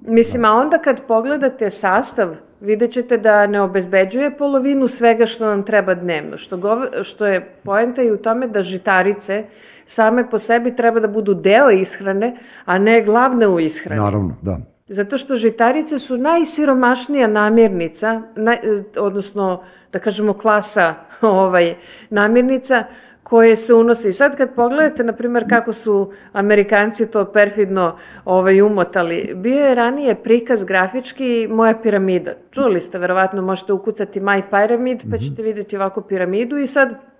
Mislim, a onda kad pogledate sastav, vidjet ćete da ne obezbeđuje polovinu svega što nam treba dnevno, što, gov- što je poenta i u tome da žitarice same po sebi treba da budu deo ishrane, a ne glavne u ishrani. Naravno, da. Zato što žitarice su najsiromašnija namirnica, e, odnosno, da kažemo, klasa ovaj, namirnica koje se unose. I sad kad pogledate, na primjer, kako su Amerikanci to perfidno ovaj, umotali, bio je ranije prikaz grafički moja piramida. Čuli ste, verovatno možete ukucati My Pyramid, pa ćete vidjeti ovako piramidu i sad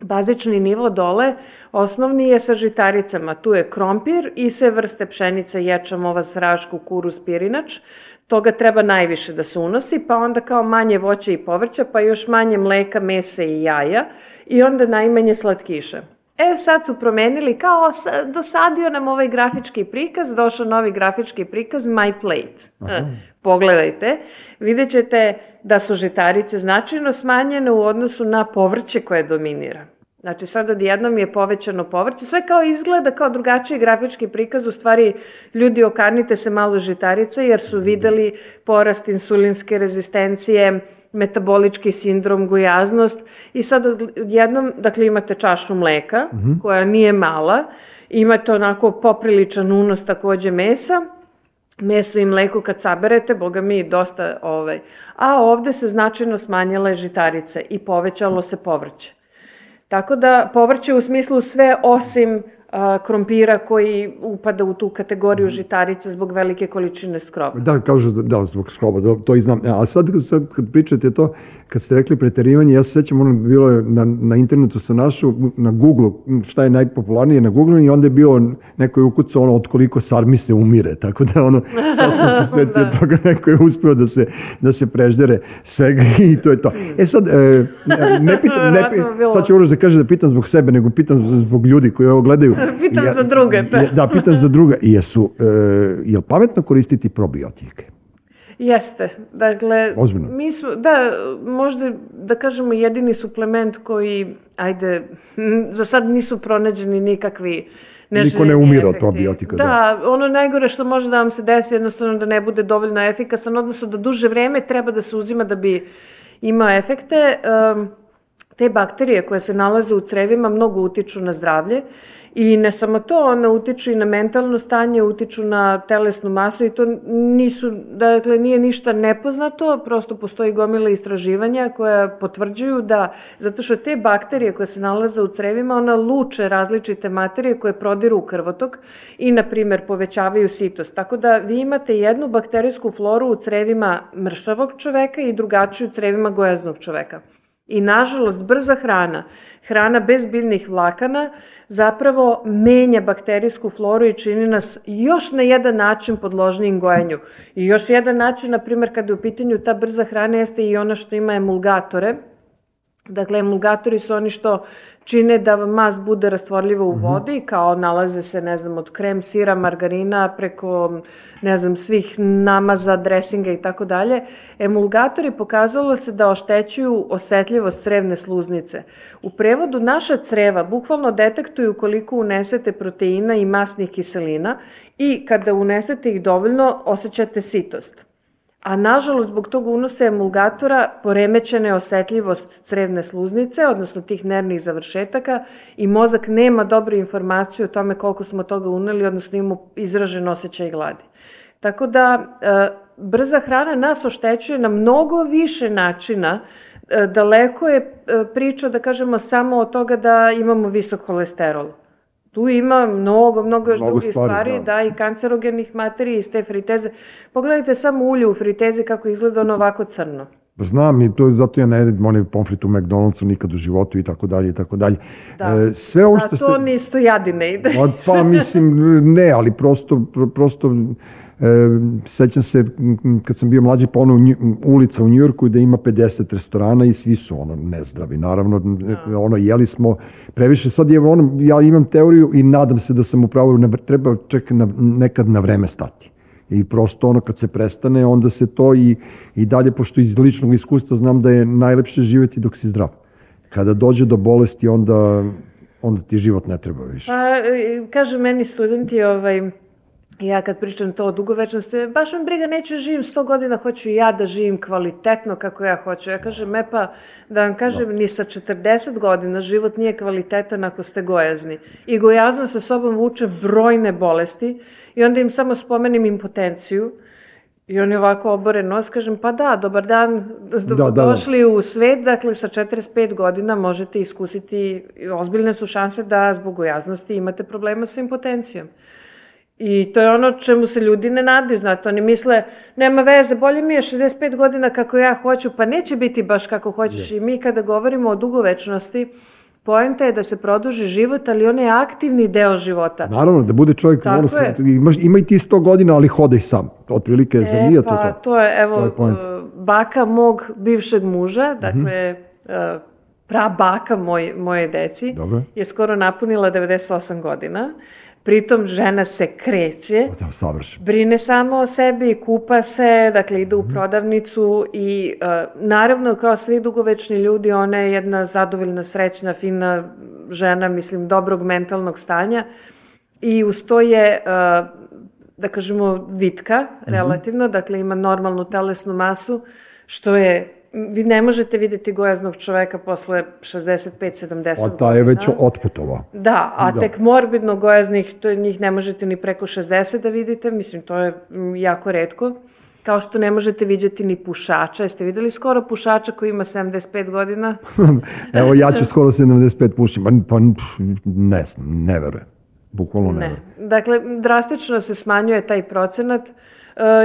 Bazični nivo dole, osnovni je sa žitaricama. Tu je krompir i sve vrste pšenice, ječam, ova sraž, kukuruz, pirinač. Toga treba najviše da se unosi, pa onda kao manje voća i povrća, pa još manje mleka, mesa i jaja i onda najmanje slatkiša. E, sad su promenili, kao sa- dosadio nam ovaj grafički prikaz, došao novi grafički prikaz, My Plate. E, Pogledajte, vidjet ćete da su žitarice značajno smanjene u odnosu na povrće koje dominira. Znači sad odjednom je povećano povrće, sve kao izgleda kao drugačiji grafički prikaz, u stvari ljudi okanite se malo žitarice jer su videli porast insulinske rezistencije, metabolički sindrom, gojaznost. I sad odjednom, dakle imate čašu mleka mm -hmm. koja nije mala, imate onako popriličan unos takođe mesa, meso i mleko kad saberete, boga mi, dosta, ovaj. a ovde se značajno smanjila žitarice i povećalo se povrće. Tako da povrće u smislu sve osim krompira koji upada u tu kategoriju mhm. žitarica zbog velike količine skroba. Da, kažu da, da zbog skroba, to, to i znam. A sad, sad kad pričate to, kad ste rekli preterivanje, ja se sećam, ono bilo je na, na internetu sa našu, na Google, šta je najpopularnije na Google i onda je bilo neko je ukucao ono od koliko sarmi se umire, tako da ono, sad sam se setio da. toga, neko je uspeo da se, da se preždere svega i to je to. E sad, e, ne pitam, ne, sad će Uroš da kaže da pitam zbog sebe, nego pitam zbog ljudi koji ovo gledaju. pitam ja, za druge. Da. da, pitam za druge. Jesu, e, je li pametno koristiti probiotike? Jeste. Dakle, Ozbiljno. mi smo, da, možda da kažemo jedini suplement koji, ajde, za sad nisu pronađeni nikakvi Niko ne umira od probiotika. Da, da, ono najgore što može da vam se desi jednostavno da ne bude dovoljno efikasan, odnosno da duže vreme treba da se uzima da bi imao efekte. Um, te bakterije koje se nalaze u crevima mnogo utiču na zdravlje i ne samo to, one utiču i na mentalno stanje, utiču na telesnu masu i to nisu, dakle, nije ništa nepoznato, prosto postoji gomila istraživanja koja potvrđuju da, zato što te bakterije koje se nalaze u crevima, ona luče različite materije koje prodiru u krvotok i, na primer, povećavaju sitost. Tako da vi imate jednu bakterijsku floru u crevima mršavog čoveka i drugačiju u crevima gojaznog čoveka. I nažalost, brza hrana, hrana bez biljnih vlakana, zapravo menja bakterijsku floru i čini nas još na jedan način podložnijim gojenju. I još jedan način, na primjer, kada je u pitanju ta brza hrana, jeste i ona što ima emulgatore, Dakle, emulgatori su oni što čine da mast bude rastvorljiva u mhm. vodi, kao nalaze se, ne znam, od krem, sira, margarina, preko, ne znam, svih namaza, dresinga i tako dalje. Emulgatori pokazalo se da oštećuju osetljivost crevne sluznice. U prevodu naša creva bukvalno detektuju koliko unesete proteina i masnih kiselina i kada unesete ih dovoljno, osjećate sitost a nažalost zbog tog unosa emulgatora poremećena je osetljivost crevne sluznice, odnosno tih nervnih završetaka i mozak nema dobru informaciju o tome koliko smo toga uneli, odnosno imamo izražen osjećaj gladi. Tako da, e, brza hrana nas oštećuje na mnogo više načina, e, daleko je e, priča, da kažemo, samo od toga da imamo visok holesterol. Tu ima mnogo, mnogo još mnogo drugih stvari, stvari da. da, i kancerogenih materija iz te friteze. Pogledajte samo ulje u fritezi kako izgleda ono ovako crno. Pa znam i to zato ja ne jedem onaj pomfrit u McDonald'su nikad u životu i tako dalje i tako dalje. Da. E, sve ovo što A to ste... ni isto jadi ne ide. pa, pa mislim ne, ali prosto, prosto e, sećam se kad sam bio mlađi pa ono ulica u Njujorku da ima 50 restorana i svi su ono nezdravi. Naravno, da. ono jeli smo previše. Sad je ono, ja imam teoriju i nadam se da sam upravo, treba čekati na, nekad na vreme stati i prosto ono kad se prestane onda se to i, i dalje pošto iz ličnog iskustva znam da je najlepše živeti dok si zdrav. Kada dođe do bolesti onda onda ti život ne treba više. Pa, e, kažu meni studenti, ovaj, ja kad pričam to o dugovečnosti, baš me briga, neću da živim 100 godina, hoću i ja da živim kvalitetno kako ja hoću. Ja kažem, me pa, da vam kažem, ni sa 40 godina život nije kvalitetan ako ste gojazni. I gojazno sa sobom vuče brojne bolesti i onda im samo spomenim impotenciju, I oni ovako obore nos, kažem, pa da, dobar dan, da, da, da. došli u svet, dakle sa 45 godina možete iskusiti, ozbiljne su šanse da zbog gojaznosti imate problema sa impotencijom. I to je ono čemu se ljudi ne nadaju, znate, oni misle, nema veze, bolje mi je 65 godina kako ja hoću, pa neće biti baš kako hoćeš. Yes. I mi kada govorimo o dugovečnosti, Poenta je da se produži život, ali on je aktivni deo života. Naravno, da bude čovjek, Tako ono, se, imaš, ima i ti 100 godina, ali hodaj sam. Otprilike, za e, nije pa, to to? to je, evo, to je baka mog bivšeg muža, dakle, mm -hmm. pra baka moj, moje deci, Dobre. je skoro napunila 98 godina Pritom žena se kreće, Da, brine samo o sebi, kupa se, dakle ide u Mhm. prodavnicu i uh, naravno kao svi dugovečni ljudi ona je jedna zadovoljna, srećna, fina žena, mislim dobrog mentalnog stanja i uz to je uh, da kažemo vitka Mhm. relativno, dakle ima normalnu telesnu masu što je vi ne možete videti gojaznog čoveka posle 65-70 A godina. ta je već otputovao. Da, a Da. tek morbidno gojaznih, to njih ne možete ni preko 60 da vidite, mislim, to je jako redko. Kao što ne možete vidjeti ni pušača. Jeste videli skoro pušača koji ima 75 godina? Evo, ja ću skoro 75 pušim, pa, pa ne znam, ne verujem. Bukvalno ne, Ne. verujem. Dakle, drastično se smanjuje taj procenat. E,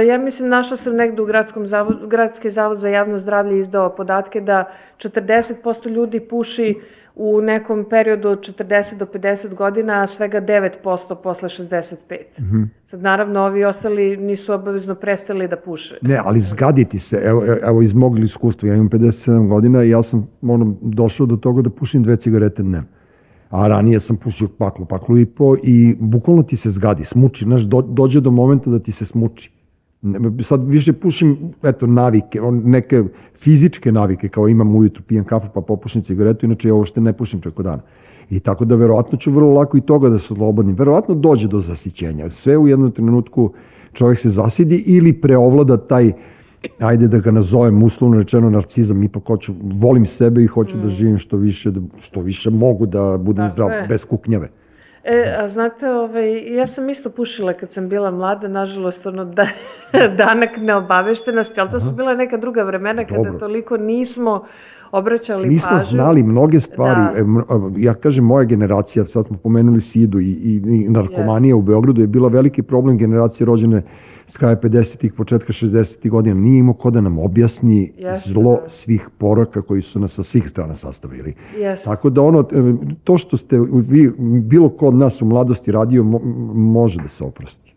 ja mislim, našla sam negde u Gradskom zavod, Gradski zavod za javno zdravlje izdao podatke da 40% ljudi puši u nekom periodu od 40 do 50 godina, a svega 9% posle 65. Sad, naravno, ovi ostali nisu obavezno prestali da puše. Ne, ali zgaditi se, evo, evo iz mog iskustva, ja imam 57 godina i ja sam ono, došao do toga da pušim dve cigarete dnevno. A ranije sam pušio paklu, paklu i po i bukvalno ti se zgadi, smuči, znaš, do, dođe do momenta da ti se smuči. Sad više pušim, eto, navike, on, neke fizičke navike, kao imam ujutru, pijem kafu pa popušim cigaretu, inače ja uopšte ne pušim preko dana. I tako da verovatno ću vrlo lako i toga da se oslobodim. Verovatno dođe do zasićenja. Sve u jednom trenutku čovjek se zasidi ili preovlada taj ajde da ga nazovem uslovno rečeno narcizam, ipak hoću, volim sebe i hoću da živim što više, da, što više mogu da budem Tako zdrav, bez kuknjave. E, a znate, ovaj, ja sam isto pušila kad sam bila mlada, nažalost, ono, da, danak neobaveštenosti, ali to su bila neka druga vremena kada Dobro. toliko nismo obraćali Nismo pažnju. znali mnoge stvari. Da. E, m- Ja kažem, moja generacija, sad smo pomenuli Sidu i, i, i narkomanija u Beogradu je bila veliki problem generacije rođene s kraja 50-ih, početka 60-ih godina. Nije imao ko da nam objasni Jeste, zlo da. svih poroka koji su nas sa svih strana sastavili. Jeste. Tako da ono, e, to što ste vi, bilo ko od nas u mladosti radio, mo- može da se oprosti.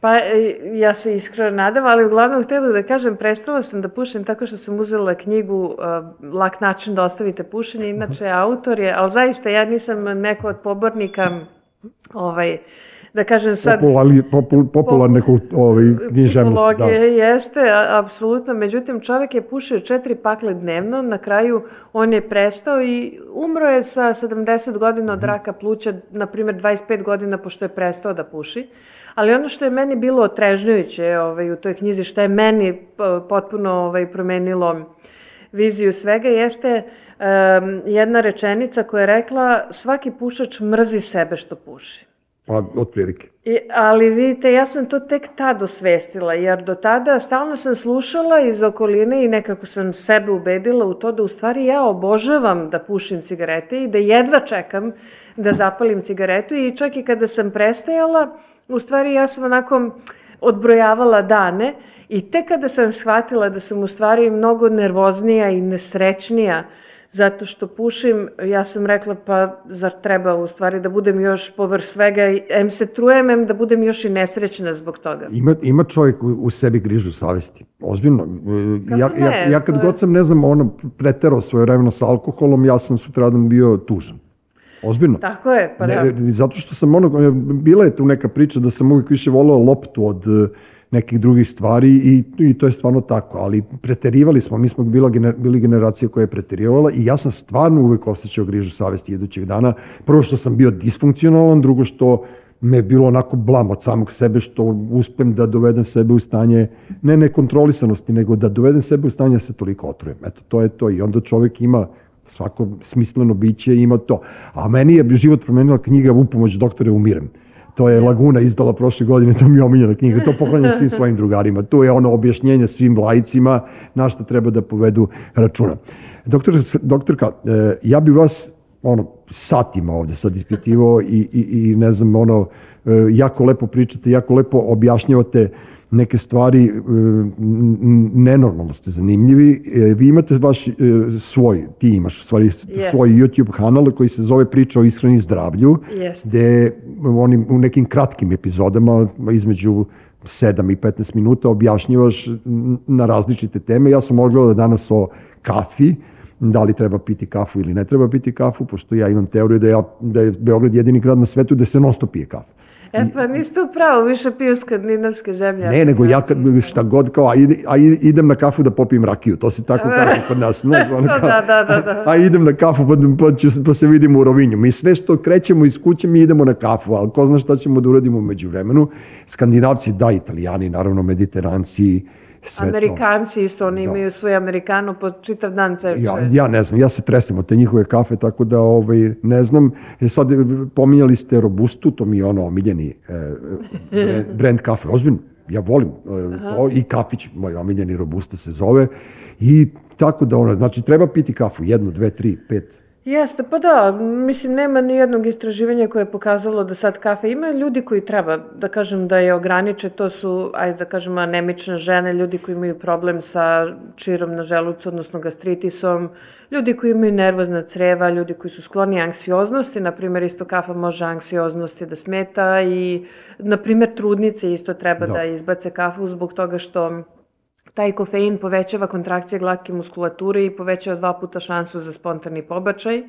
Pa e, ja se iskreno nadam, ali uglavnom htjela da kažem, prestala sam da pušim tako što sam uzela knjigu uh, Lak način da ostavite pušenje, inače autor je, ali zaista ja nisam neko od pobornika ovaj, da kažem sad... Populari, popul, popularne kult, ovaj, književnosti. Da. Jeste, a- apsolutno. Međutim, čovjek je pušio četiri pakle dnevno, na kraju on je prestao i umro je sa 70 godina od raka pluća, na primjer 25 godina pošto je prestao da puši. Ali ono što je meni bilo otrežnjujuće ovaj, u toj knjizi, što je meni potpuno ovaj, promenilo viziju svega, jeste em, jedna rečenica koja je rekla svaki pušač mrzi sebe što puši. Pa, otprilike. I, ali vidite, ja sam to tek tad osvestila, jer do tada stalno sam slušala iz okoline i nekako sam sebe ubedila u to da u stvari ja obožavam da pušim cigarete i da jedva čekam da zapalim cigaretu i čak i kada sam prestajala, u stvari ja sam onako odbrojavala dane i tek kada sam shvatila da sam u stvari mnogo nervoznija i nesrećnija zato što pušim, ja sam rekla pa zar treba u stvari da budem još povrh svega, em se trujem, em da budem još i nesrećna zbog toga. Ima, ima čovjek u, u sebi grižu savesti. Ozbiljno. E, Ja, Kako ne? ja, ja kad je- god sam, ne znam, ono, preterao svoje vremeno sa alkoholom, ja sam sutradan bio tužan. Ozbiljno. Tako je, pa da. Ne, ne, zato što sam ono, bila je tu neka priča da sam uvijek više volao loptu od nekih drugih stvari i, i to je stvarno tako, ali preterivali smo, mi smo bila, gener, bili generacija koja je preterivala i ja sam stvarno uvek osjećao grižu savesti idućeg dana. Prvo što sam bio disfunkcionalan, drugo što me je bilo onako blam od samog sebe što uspem da dovedem sebe u stanje ne nekontrolisanosti, nego da dovedem sebe u stanje da se toliko otrujem. Eto, to je to i onda čovek ima svako smisleno biće ima to. A meni je život promenila knjiga U pomoć doktore umirem. To je Laguna izdala prošle godine, to mi je omiljena knjiga, to poklanjam svim svojim drugarima. To je ono objašnjenje svim lajcima na što treba da povedu računa. Doktor, doktorka, e, ja bi vas ono, satima ovde sad ispitivao i, i, i ne znam, ono, e, jako lepo pričate, jako lepo objašnjavate neke stvari, e, nenormalno ste zanimljivi. E, Vi imate vaš e, svoj, ti imaš u stvari Yes. svoj YouTube kanal koji se zove Priča o ishrani i zdravlju, Jeste. gde oni u nekim kratkim epizodama između 7 i 15 minuta objašnjavaš n- na različite teme. Ja sam odgledao danas o kafi, da li treba piti kafu ili ne treba piti kafu, pošto ja imam teoriju da, ja, da je Beograd jedini grad na svetu da se non stop pije kafa. E pa niste upravo, više piju skandinavske zemlje. Ne, nego ja kad, šta god kao, a, ide, a idem na kafu da popijem rakiju, to se tako kaže kod nas. Znaš, ono kao, da, da, da, da. A idem na kafu pa, pa, ću, pa se vidimo u Rovinju. Mi sve što krećemo iz kuće mi idemo na kafu, ali ko zna šta ćemo da uradimo među vremenu. Skandinavci, da, italijani, naravno, mediteranci, sve Amerikanci to. isto, oni imaju svoj amerikano po čitav dan cevče. Ja, ja ne znam, ja se tresem od te njihove kafe, tako da ovaj, ne znam. E sad, pominjali ste Robustu, to mi je ono omiljeni e, brand kafe, ozbiljno. Ja volim, e, o, i kafić, moj omiljeni Robusta se zove, i tako da ono, znači treba piti kafu, jednu, dve, tri, pet, Jeste, pa da, mislim, nema ni jednog istraživanja koje je pokazalo da sad kafe ima ljudi koji treba, da kažem da je ograniče, to su, ajde da kažem, anemične žene, ljudi koji imaju problem sa čirom na želucu, odnosno gastritisom, ljudi koji imaju nervozna creva, ljudi koji su skloni anksioznosti, na primjer, isto kafa može anksioznosti da smeta i, na primjer, trudnice isto treba da, da izbace kafu zbog toga što Taj kofein povećava kontrakcije glatke muskulature i povećava dva puta šansu za spontani pobačaj.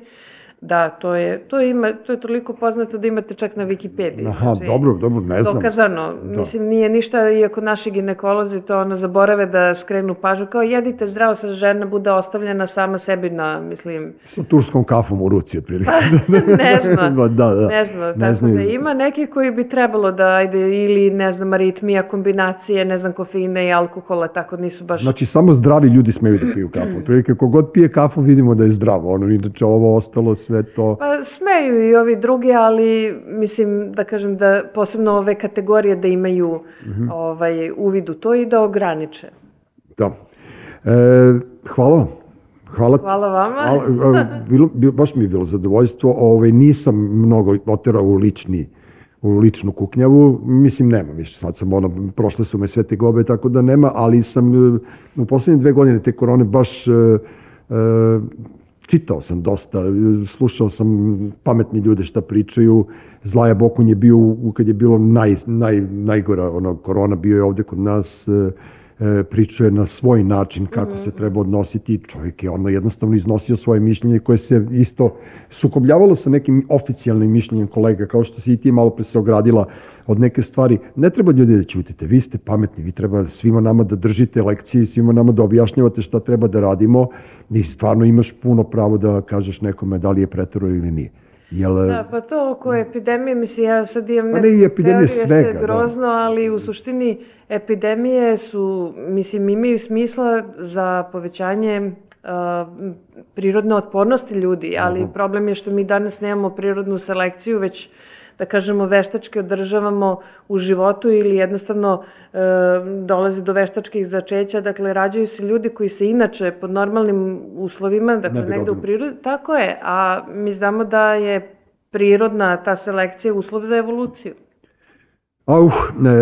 Da, to je, to ima, to je toliko poznato da imate čak na Wikipediji. Aha, znači, dobro, dobro, ne znam. Dokazano. Da. Mislim, nije ništa, iako naši ginekolozi to ono zaborave da skrenu pažu, kao jedite zdravo sa žena bude ostavljena sama sebi na, mislim... Sa turskom kafom u ruci, otprilike. ne znam. da, da. Ne znam, ne tako znam. da ima neki koji bi trebalo da, ajde, ili, ne znam, aritmija, kombinacije, ne znam, kofeine i alkohola, tako nisu baš... Znači, samo zdravi ljudi smeju da piju kafu. Otprilike, kogod pije kafu, vidimo da je zdravo. Ono, inače, ovo ostalo sve sve to... Pa smeju i ovi drugi, ali mislim da kažem da posebno ove kategorije da imaju mm -hmm. ovaj, uvid u to i da ograniče. Da. E, hvala vam. Hvala, Hvala vama. Hvala, bilo, bilo, baš mi je bilo zadovoljstvo. Ovaj, nisam mnogo oterao u lični u ličnu kuknjavu, mislim nema više, sad sam ono, prošle su me sve te gobe, tako da nema, ali sam e, u poslednje dve godine te korone baš uh, uh, čitao sam dosta, slušao sam pametni ljude šta pričaju, Zlaja Bokun je bio, kad je bilo naj, naj, najgora ono, korona, bio je ovde kod nas, e, pričao je na svoj način kako se treba odnositi. Čovjek je ono jednostavno iznosio svoje mišljenje koje se isto sukobljavalo sa nekim oficijalnim mišljenjem kolega, kao što si i ti malo pre se ogradila od neke stvari. Ne treba ljudi da ćutite, vi ste pametni, vi treba svima nama da držite lekcije, svima nama da objašnjavate šta treba da radimo i stvarno imaš puno pravo da kažeš nekome da li je pretero ili nije. Jel, da, pa to oko epidemije, mislim, ja sad imam pa ne, i epidemije svega, da. grozno, da. ali u suštini epidemije su, mislim, imaju smisla za povećanje uh, prirodne otpornosti ljudi, ali uh -huh. problem je što mi danas nemamo prirodnu selekciju, već da kažemo, veštački održavamo u životu ili jednostavno e, dolazi do veštačkih začeća, dakle, rađaju se ljudi koji se inače pod normalnim uslovima, dakle, ne negde u prirodi, tako je, a mi znamo da je prirodna ta selekcija uslov za evoluciju. Auh, ne,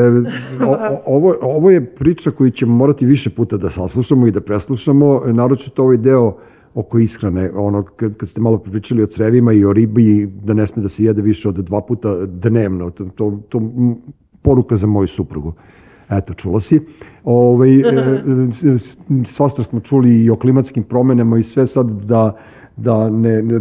o, ovo, ovo je priča koju ćemo morati više puta da saslušamo i da preslušamo, naročito ovaj deo oko ishrane, ono, kad, kad ste malo pričali o crevima i o ribi, da ne sme da se jede više od dva puta dnevno, to, to, to poruka za moju suprugu. Eto, čula si. Ove, ovaj, sastra smo čuli i o klimatskim promenama i sve sad da, da ne, ne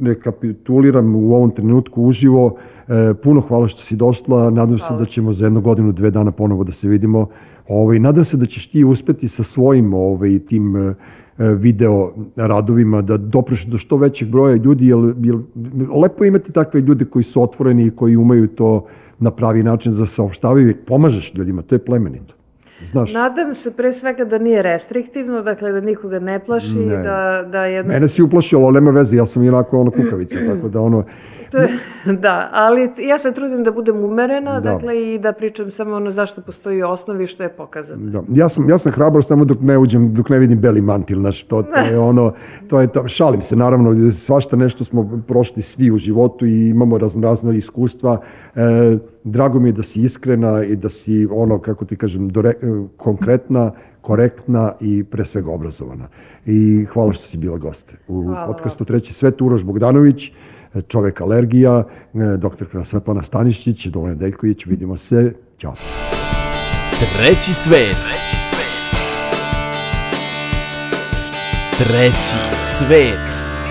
rekapituliram u ovom trenutku uživo. E, puno hvala što si došla. Nadam hvala. se da ćemo za jednu godinu, dve dana ponovo da se vidimo. Ove, ovaj, nadam se da ćeš ti uspeti sa svojim ove, ovaj, tim E, video radovima, da dopreš do što većeg broja ljudi, jer, jer lepo imati takve ljude koji su otvoreni i koji umeju to na pravi način za saopštavaju i pomažeš ljudima, to je plemenito. Znaš. Nadam se pre svega da nije restriktivno, dakle da nikoga ne plaši, ne. da, da jednostavno... Mene si uplašio, ali nema veze, ja sam jednako ono kukavica, tako da ono, To je, da, ali ja se trudim da budem umerena, da. dakle, i da pričam samo ono zašto postoji osnovi što je pokazano. Da. Ja sam, ja sam hrabar samo dok ne uđem, dok ne vidim beli mantil, znaš, to, to je ono, to je to, šalim se, naravno, svašta nešto smo prošli svi u životu i imamo raznorazna iskustva, e, drago mi je da si iskrena i da si ono, kako ti kažem, dore, konkretna, korektna i pre svega obrazovana. I hvala što si bila goste. U hvala. podcastu Treći svet Uroš Bogdanović, čovek alergija, e, doktorka Svetlana Stanišćić, Dovoljno Deljković, vidimo se, ćao. Treći svet. Treći svet.